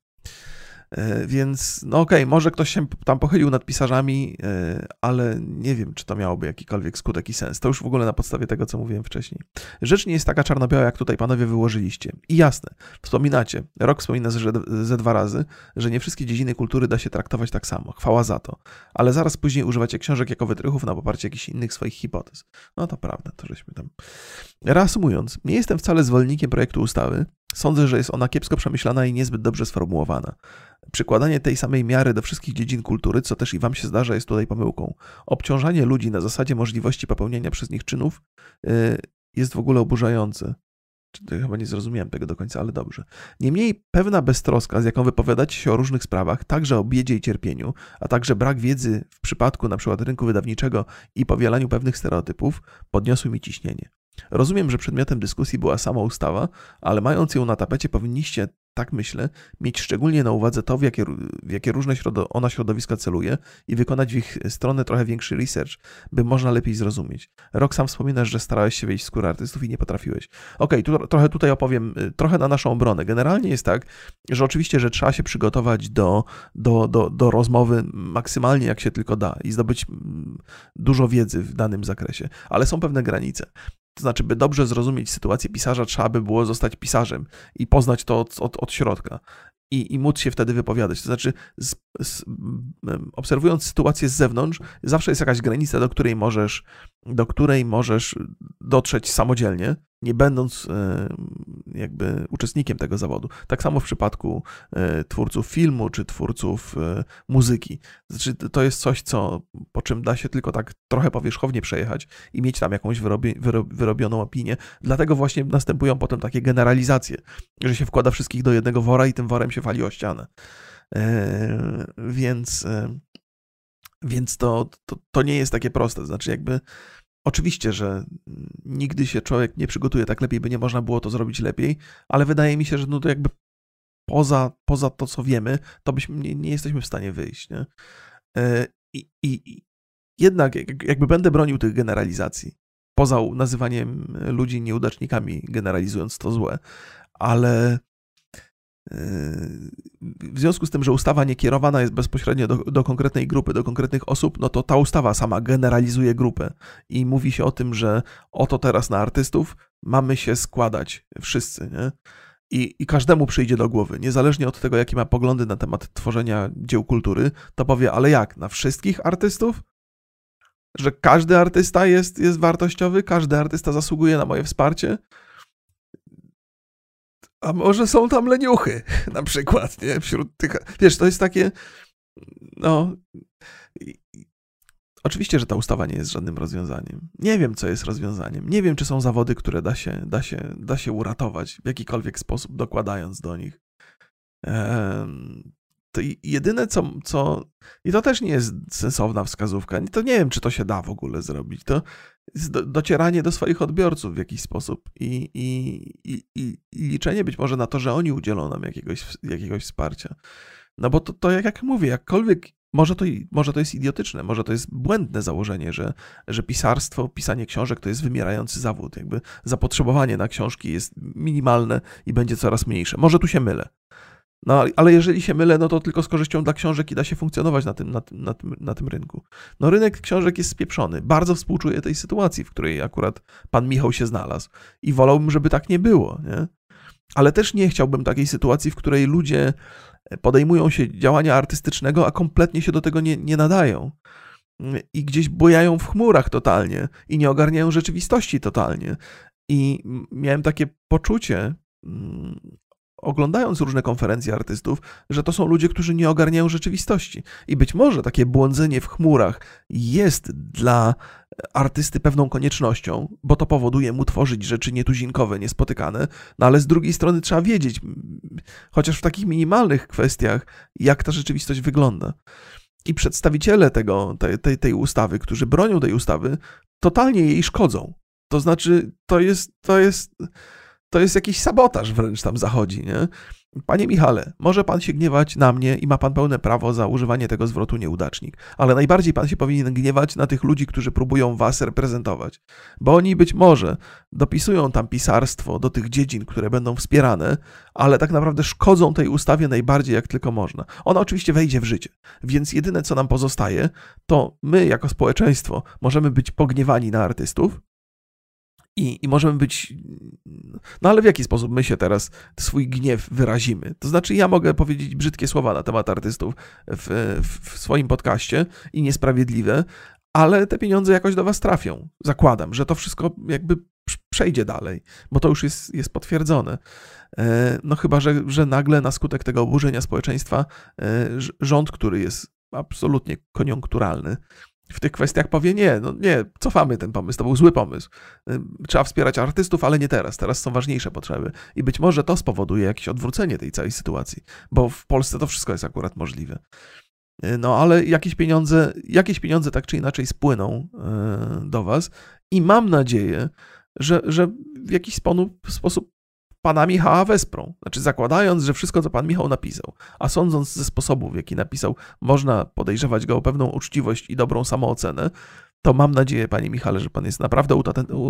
E, więc, no okej, okay, może ktoś się tam pochylił nad pisarzami, e, ale nie wiem, czy to miałoby jakikolwiek skutek i sens. To już w ogóle na podstawie tego, co mówiłem wcześniej. Rzecz nie jest taka czarno-biała, jak tutaj panowie wyłożyliście. I jasne, wspominacie, rok wspomina ze, ze dwa razy, że nie wszystkie dziedziny kultury da się traktować tak samo. Chwała za to. Ale zaraz później używacie książek jako wytrychów na poparcie jakichś innych swoich hipotez. No to prawda, to żeśmy tam. Reasumując, nie jestem wcale zwolennikiem projektu ustawy. Sądzę, że jest ona kiepsko przemyślana i niezbyt dobrze sformułowana. Przykładanie tej samej miary do wszystkich dziedzin kultury, co też i wam się zdarza, jest tutaj pomyłką. Obciążanie ludzi na zasadzie możliwości popełniania przez nich czynów yy, jest w ogóle oburzające. Chyba nie zrozumiałem tego do końca, ale dobrze. Niemniej pewna beztroska, z jaką wypowiadacie się o różnych sprawach, także o biedzie i cierpieniu, a także brak wiedzy w przypadku np. rynku wydawniczego i powielaniu pewnych stereotypów, podniosły mi ciśnienie. Rozumiem, że przedmiotem dyskusji była sama ustawa, ale mając ją na tapecie powinniście tak myślę, mieć szczególnie na uwadze to, w jakie, w jakie różne środo, ona środowiska celuje i wykonać w ich stronę trochę większy research, by można lepiej zrozumieć. Rok sam wspominasz, że starałeś się wejść w skórę artystów i nie potrafiłeś. Okej, okay, tu, trochę tutaj opowiem, y, trochę na naszą obronę. Generalnie jest tak, że oczywiście, że trzeba się przygotować do, do, do, do rozmowy maksymalnie jak się tylko da i zdobyć mm, dużo wiedzy w danym zakresie, ale są pewne granice. To znaczy, by dobrze zrozumieć sytuację pisarza, trzeba by było zostać pisarzem i poznać to od, od, od środka i, i móc się wtedy wypowiadać. To znaczy, z, z, obserwując sytuację z zewnątrz, zawsze jest jakaś granica, do której możesz, do której możesz dotrzeć samodzielnie, nie będąc e, jakby uczestnikiem tego zawodu. Tak samo w przypadku e, twórców filmu czy twórców e, muzyki. Znaczy, to jest coś, co, po czym da się tylko tak trochę powierzchownie przejechać i mieć tam jakąś wyrobi, wyrobioną opinię. Dlatego właśnie następują potem takie generalizacje, że się wkłada wszystkich do jednego wora i tym worem się wali o ścianę. Więc, więc to, to, to nie jest takie proste. Znaczy, jakby Oczywiście, że nigdy się człowiek nie przygotuje tak lepiej, by nie można było to zrobić lepiej, ale wydaje mi się, że no to jakby poza, poza to, co wiemy, to byśmy nie, nie jesteśmy w stanie wyjść. Nie? E, I, i, jednak jakby będę bronił tych generalizacji, poza nazywaniem ludzi nieudacznikami, generalizując to złe, ale w związku z tym, że ustawa nie kierowana jest bezpośrednio do, do, konkretnej grupy, do konkretnych osób, no to ta ustawa sama generalizuje grupę i mówi się o tym, że oto teraz na artystów mamy się składać wszyscy, nie? I, I każdemu przyjdzie do głowy, niezależnie od tego, jakie ma poglądy na temat tworzenia dzieł kultury, to powie, ale jak, na wszystkich artystów? Że każdy artysta jest, jest wartościowy, każdy artysta zasługuje na moje wsparcie? A może są tam leniuchy, na przykład, nie? Wśród tych. Wiesz, to jest takie. No. Oczywiście, że ta ustawa nie jest żadnym rozwiązaniem. Nie wiem, co jest rozwiązaniem. Nie wiem, czy są zawody, które da się, da się, da się uratować w jakikolwiek sposób, dokładając do nich To jedyne, co, co. I to też nie jest sensowna wskazówka. To nie wiem, czy to się da w ogóle zrobić. To docieranie do swoich odbiorców w jakiś sposób i, i, i, i, liczenie być może na to, że oni udzielą nam jakiegoś, jakiegoś wsparcia. No bo to, to jak, jak mówię, jakkolwiek może to, może to jest idiotyczne, może to jest błędne założenie, że, że pisarstwo, pisanie książek to jest wymierający zawód. Jakby zapotrzebowanie na książki jest minimalne i będzie coraz mniejsze. Może tu się mylę. No, ale jeżeli się mylę, no to tylko z korzyścią dla książek i da się funkcjonować na tym, na, tym, na, tym, na tym rynku. No rynek książek jest spieprzony. Bardzo współczuję tej sytuacji, w której akurat pan Michał się znalazł. I wolałbym, żeby tak nie było, nie? Ale też nie chciałbym takiej sytuacji, w której ludzie podejmują się działania artystycznego, a kompletnie się do tego nie, nie nadają. I gdzieś bojają w chmurach totalnie i nie ogarniają rzeczywistości totalnie. I miałem takie poczucie, mm, oglądając różne konferencje artystów, że to są ludzie, którzy nie ogarniają rzeczywistości. I być może takie błądzenie w chmurach jest dla artysty pewną koniecznością, bo to powoduje mu tworzyć rzeczy nietuzinkowe, niespotykane, no ale z drugiej strony trzeba wiedzieć, chociaż w takich minimalnych kwestiach, jak ta rzeczywistość wygląda. I przedstawiciele tego, tej, tej, tej ustawy, którzy bronią tej ustawy, totalnie jej szkodzą. To znaczy, to jest, to jest, to jest jakiś sabotaż wręcz tam zachodzi, nie? Panie Michale, może pan się gniewać na mnie i ma pan pełne prawo za używanie tego zwrotu nieudacznik, ale najbardziej pan się powinien gniewać na tych ludzi, którzy próbują was reprezentować, bo oni być może dopisują tam pisarstwo do tych dziedzin, które będą wspierane, ale tak naprawdę szkodzą tej ustawie najbardziej jak tylko można. Ona oczywiście wejdzie w życie, więc jedyne co nam pozostaje, to my jako społeczeństwo możemy być pogniewani na artystów, i, I możemy być. No ale w jaki sposób my się teraz swój gniew wyrazimy? To znaczy, ja mogę powiedzieć brzydkie słowa na temat artystów w, w swoim podcaście i niesprawiedliwe, ale te pieniądze jakoś do Was trafią. Zakładam, że to wszystko jakby przejdzie dalej, bo to już jest, jest potwierdzone. E, no chyba, że, że nagle na skutek tego oburzenia społeczeństwa e, rząd, który jest absolutnie koniunkturalny, w tych kwestiach powie nie, no nie, cofamy ten pomysł, to był zły pomysł. Trzeba wspierać artystów, ale nie teraz, teraz są ważniejsze potrzeby. I być może to spowoduje jakieś odwrócenie tej całej sytuacji, bo w Polsce to wszystko jest akurat możliwe. No ale jakieś pieniądze, jakieś pieniądze tak czy inaczej spłyną do Was i mam nadzieję, że, że w jakiś sposób pana Michała wesprą. Znaczy, zakładając, że wszystko, co pan Michał napisał, a sądząc ze sposobów, w jaki napisał, można podejrzewać go o pewną uczciwość i dobrą samoocenę, to mam nadzieję, panie Michale, że pan jest naprawdę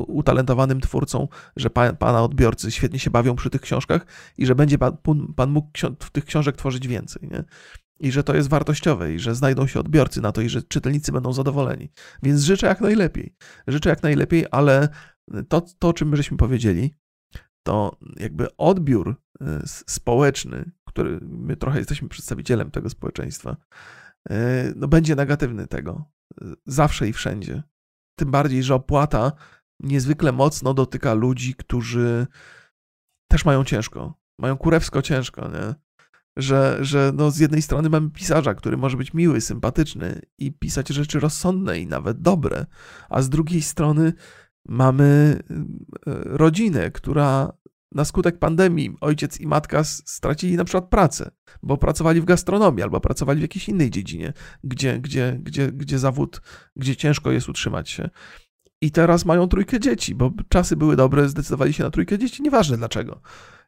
utalentowanym twórcą, że pan, pana odbiorcy świetnie się bawią przy tych książkach i że będzie pan, pan mógł tych książek tworzyć więcej. Nie? I że to jest wartościowe, i że znajdą się odbiorcy na to, i że czytelnicy będą zadowoleni. Więc życzę jak najlepiej. Życzę jak najlepiej, ale to, to o czym my żeśmy powiedzieli, to jakby odbiór y, społeczny, który my trochę jesteśmy przedstawicielem tego społeczeństwa, y, no będzie negatywny tego. Zawsze i wszędzie. Tym bardziej, że opłata niezwykle mocno dotyka ludzi, którzy też mają ciężko. Mają kurewsko ciężko, nie? Że, że no z jednej strony mamy pisarza, który może być miły, sympatyczny i pisać rzeczy rozsądne i nawet dobre, a z drugiej strony Mamy y, rodzinę, która na skutek pandemii ojciec i matka stracili na przykład pracę, bo pracowali w gastronomii albo pracowali w jakiejś innej dziedzinie, gdzie, gdzie, gdzie, gdzie zawód, gdzie ciężko jest utrzymać się. I teraz mają trójkę dzieci, bo czasy były dobre, zdecydowali się na trójkę dzieci, nieważne dlaczego.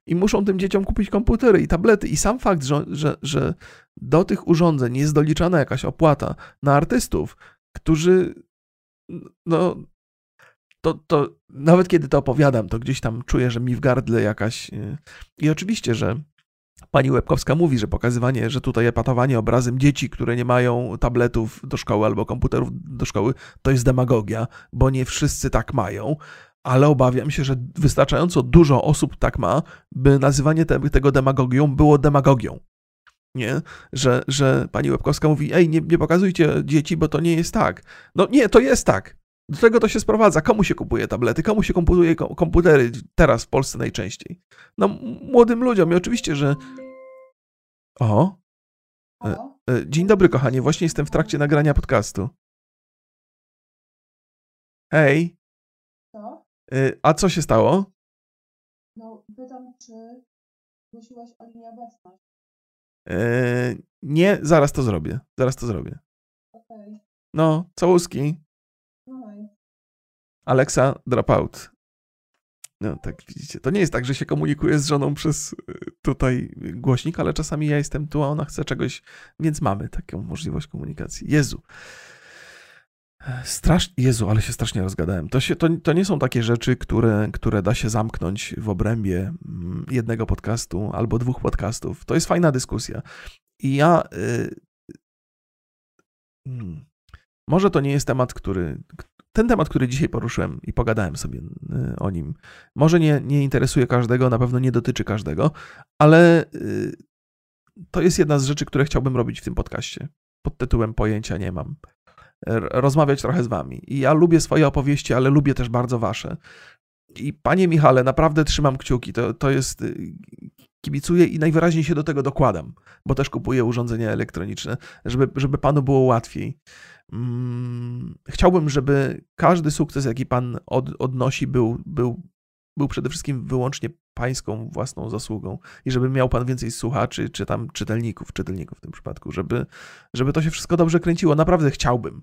I muszą tym dzieciom kupić komputery i tablety. I sam fakt, że, że, że do tych urządzeń jest doliczana jakaś opłata na artystów, którzy no, to, to nawet kiedy to opowiadam, to gdzieś tam czuję, że mi w gardle jakaś. Y, I oczywiście, że pani Łebkowska mówi, że pokazywanie, że tutaj epatowanie obrazem dzieci, które nie mają tabletów do szkoły albo komputerów do szkoły, to jest demagogia, bo nie wszyscy tak mają. Ale obawiam się, że wystarczająco dużo osób tak ma, by nazywanie te, tego demagogią było demagogią. Nie? Że, że pani Łebkowska mówi: Ej, nie, nie pokazujcie dzieci, bo to nie jest tak. No nie, to jest tak. Do tego to się sprowadza. Komu się kupuje tablety? Komu się kupuje komputery teraz w Polsce najczęściej? No, młodym ludziom. I oczywiście, że. O. E, e, dzień dobry, kochanie. Właśnie jestem w trakcie nagrania podcastu. Hej. Co? E, a co się stało? No, pytam, czy zgłosiłaś o linię obecność. E, nie, zaraz to zrobię. Zaraz to zrobię. Okej. No, całuski. Alexa, drop out. No, tak widzicie. To nie jest tak, że się komunikuję z żoną przez y, tutaj głośnik, ale czasami ja jestem tu, a ona chce czegoś, więc mamy taką możliwość komunikacji. Jezu. Strasz... Jezu, ale się strasznie rozgadałem. To, się, to, to nie są takie rzeczy, które, które da się zamknąć w obrębie mm, jednego podcastu albo dwóch podcastów. To jest fajna dyskusja. I ja. Y... Hmm. Może to nie jest temat, który. Ten temat, który dzisiaj poruszyłem i pogadałem sobie y, o nim, może nie, nie interesuje każdego, na pewno nie dotyczy każdego, ale y, to jest jedna z rzeczy, które chciałbym robić w tym podcaście. Pod tytułem Pojęcia nie mam rozmawiać trochę z wami. I ja lubię swoje opowieści, ale lubię też bardzo wasze. I panie Michale, naprawdę trzymam kciuki. To, to jest. Kibicuję i najwyraźniej się do tego dokładam, bo też kupuję urządzenia elektroniczne, żeby, żeby panu było łatwiej. Mm, Chciałbym, żeby każdy sukces, jaki pan od, odnosi, był, był, był przede wszystkim wyłącznie pańską własną zasługą i żeby miał pan więcej słuchaczy, czy tam czytelników, czytelników w tym przypadku, żeby, żeby to się wszystko dobrze kręciło. Naprawdę chciałbym.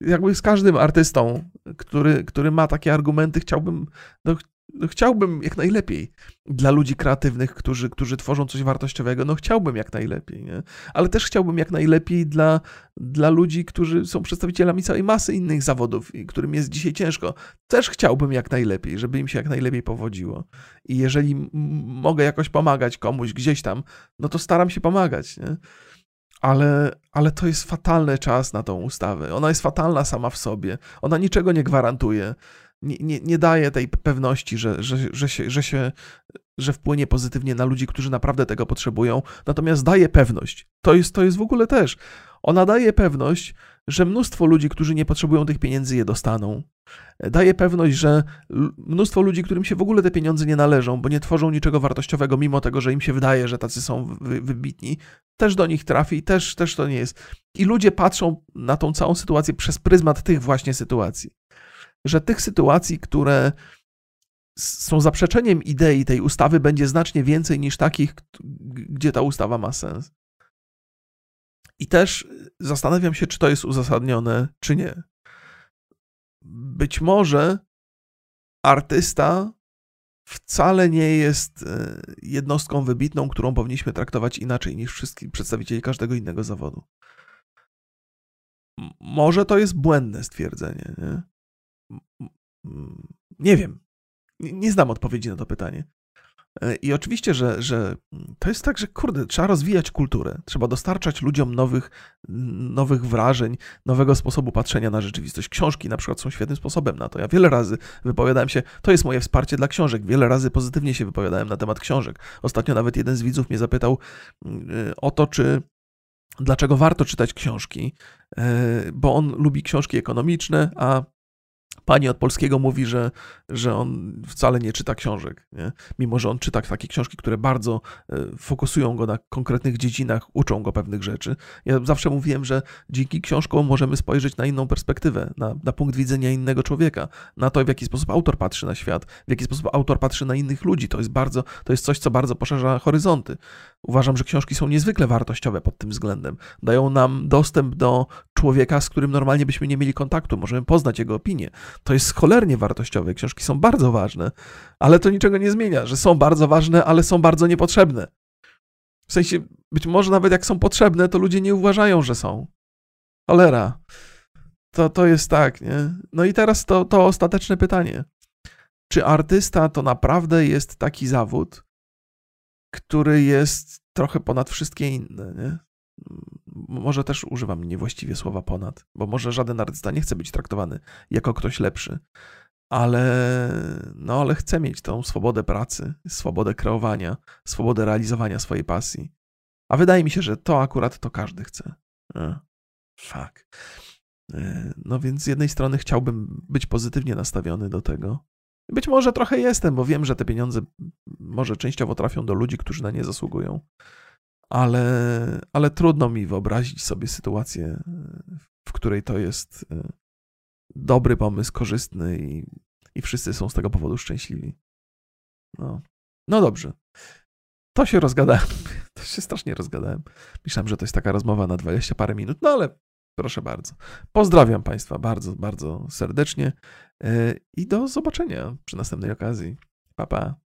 Jakby z każdym artystą, który, który ma takie argumenty, chciałbym, no, no chciałbym jak najlepiej dla ludzi kreatywnych, którzy, którzy tworzą coś wartościowego, no chciałbym jak najlepiej, nie? ale też chciałbym jak najlepiej dla, dla ludzi, którzy są przedstawicielami całej masy innych zawodów którym jest dzisiaj ciężko. Też chciałbym jak najlepiej, żeby im się jak najlepiej powodziło. I jeżeli mogę jakoś pomagać komuś gdzieś tam, no to staram się pomagać, nie? Ale, ale to jest fatalny czas na tą ustawę. Ona jest fatalna sama w sobie. Ona niczego nie gwarantuje. Nie, nie, nie daje tej pewności, że, że, że, się, że, się, że wpłynie pozytywnie na ludzi, którzy naprawdę tego potrzebują. Natomiast daje pewność. To jest, to jest w ogóle też. Ona daje pewność, że mnóstwo ludzi, którzy nie potrzebują tych pieniędzy, je dostaną. Daje pewność, że mnóstwo ludzi, którym się w ogóle te pieniądze nie należą, bo nie tworzą niczego wartościowego, mimo tego, że im się wydaje, że tacy są wy, wybitni, też do nich trafi, też, też to nie jest. I ludzie patrzą na tą całą sytuację przez pryzmat tych właśnie sytuacji. Że tych sytuacji, które są zaprzeczeniem idei tej ustawy, będzie znacznie więcej niż takich, gdzie ta ustawa ma sens. I też zastanawiam się, czy to jest uzasadnione, czy nie. Być może artysta wcale nie jest e, jednostką wybitną, którą powinniśmy traktować inaczej niż wszystkich przedstawicieli każdego innego zawodu. Może to jest błędne stwierdzenie. Nie, nie wiem. Nie, znam odpowiedzi na to pytanie. E, I oczywiście, że, że to jest tak, że kurde, trzeba rozwijać kulturę. Trzeba dostarczać ludziom nowych, nowych wrażeń, nowego sposobu patrzenia na rzeczywistość. Książki na przykład są świetnym sposobem na to. Ja wiele razy wypowiadałem się, to jest moje wsparcie dla książek. Wiele razy pozytywnie się wypowiadałem na temat książek. Ostatnio nawet jeden z widzów mnie zapytał y, o to, czy dlaczego warto czytać książki, y, bo on lubi książki ekonomiczne, a pani od polskiego mówi, że, że on wcale nie czyta książek, nie? mimo że on czyta takie książki, które bardzo e, fokusują go na konkretnych dziedzinach, uczą go pewnych rzeczy. Ja zawsze mówiłem, że dzięki książkom możemy spojrzeć na inną perspektywę, na, na punkt widzenia innego człowieka, na to, w jaki sposób autor patrzy na świat, w jaki sposób autor patrzy na innych ludzi. To jest bardzo, to jest coś, co bardzo poszerza horyzonty. Uważam, że książki są niezwykle wartościowe pod tym względem. Dają nam dostęp do człowieka, z którym normalnie byśmy nie mieli kontaktu, możemy poznać jego opinię. To jest cholernie wartościowe. Książki są bardzo ważne, ale to niczego nie zmienia, że są bardzo ważne, ale są bardzo niepotrzebne. W sensie, być może nawet jak są potrzebne, to ludzie nie uważają, że są. Cholera. To, to jest tak, nie? No i teraz to, to ostateczne pytanie. Czy artysta to naprawdę jest taki zawód, który jest trochę ponad wszystkie inne, nie? Może też używam niewłaściwie słowa ponad, bo może żaden artysta nie chce być traktowany jako ktoś lepszy, ale, no, ale chce mieć tą swobodę pracy, swobodę kreowania, swobodę realizowania swojej pasji. A wydaje mi się, że to akurat to każdy chce. A, fuck. E, No więc z jednej strony chciałbym być pozytywnie nastawiony do tego. Być może trochę jestem, bo wiem, że te pieniądze może częściowo trafią do ludzi, którzy na nie zasługują ale, ale trudno mi wyobrazić sobie sytuację, w której to jest e, dobry pomysł, korzystny i, i wszyscy są z tego powodu szczęśliwi. No, no dobrze. to się rozgadałem. To się strasznie rozgadałem. Myślałem, że to jest taka rozmowa na 20 parę minut, no ale proszę bardzo. Pozdrawiam Państwa bardzo, bardzo serdecznie e, i do zobaczenia przy następnej okazji. Pa, pa.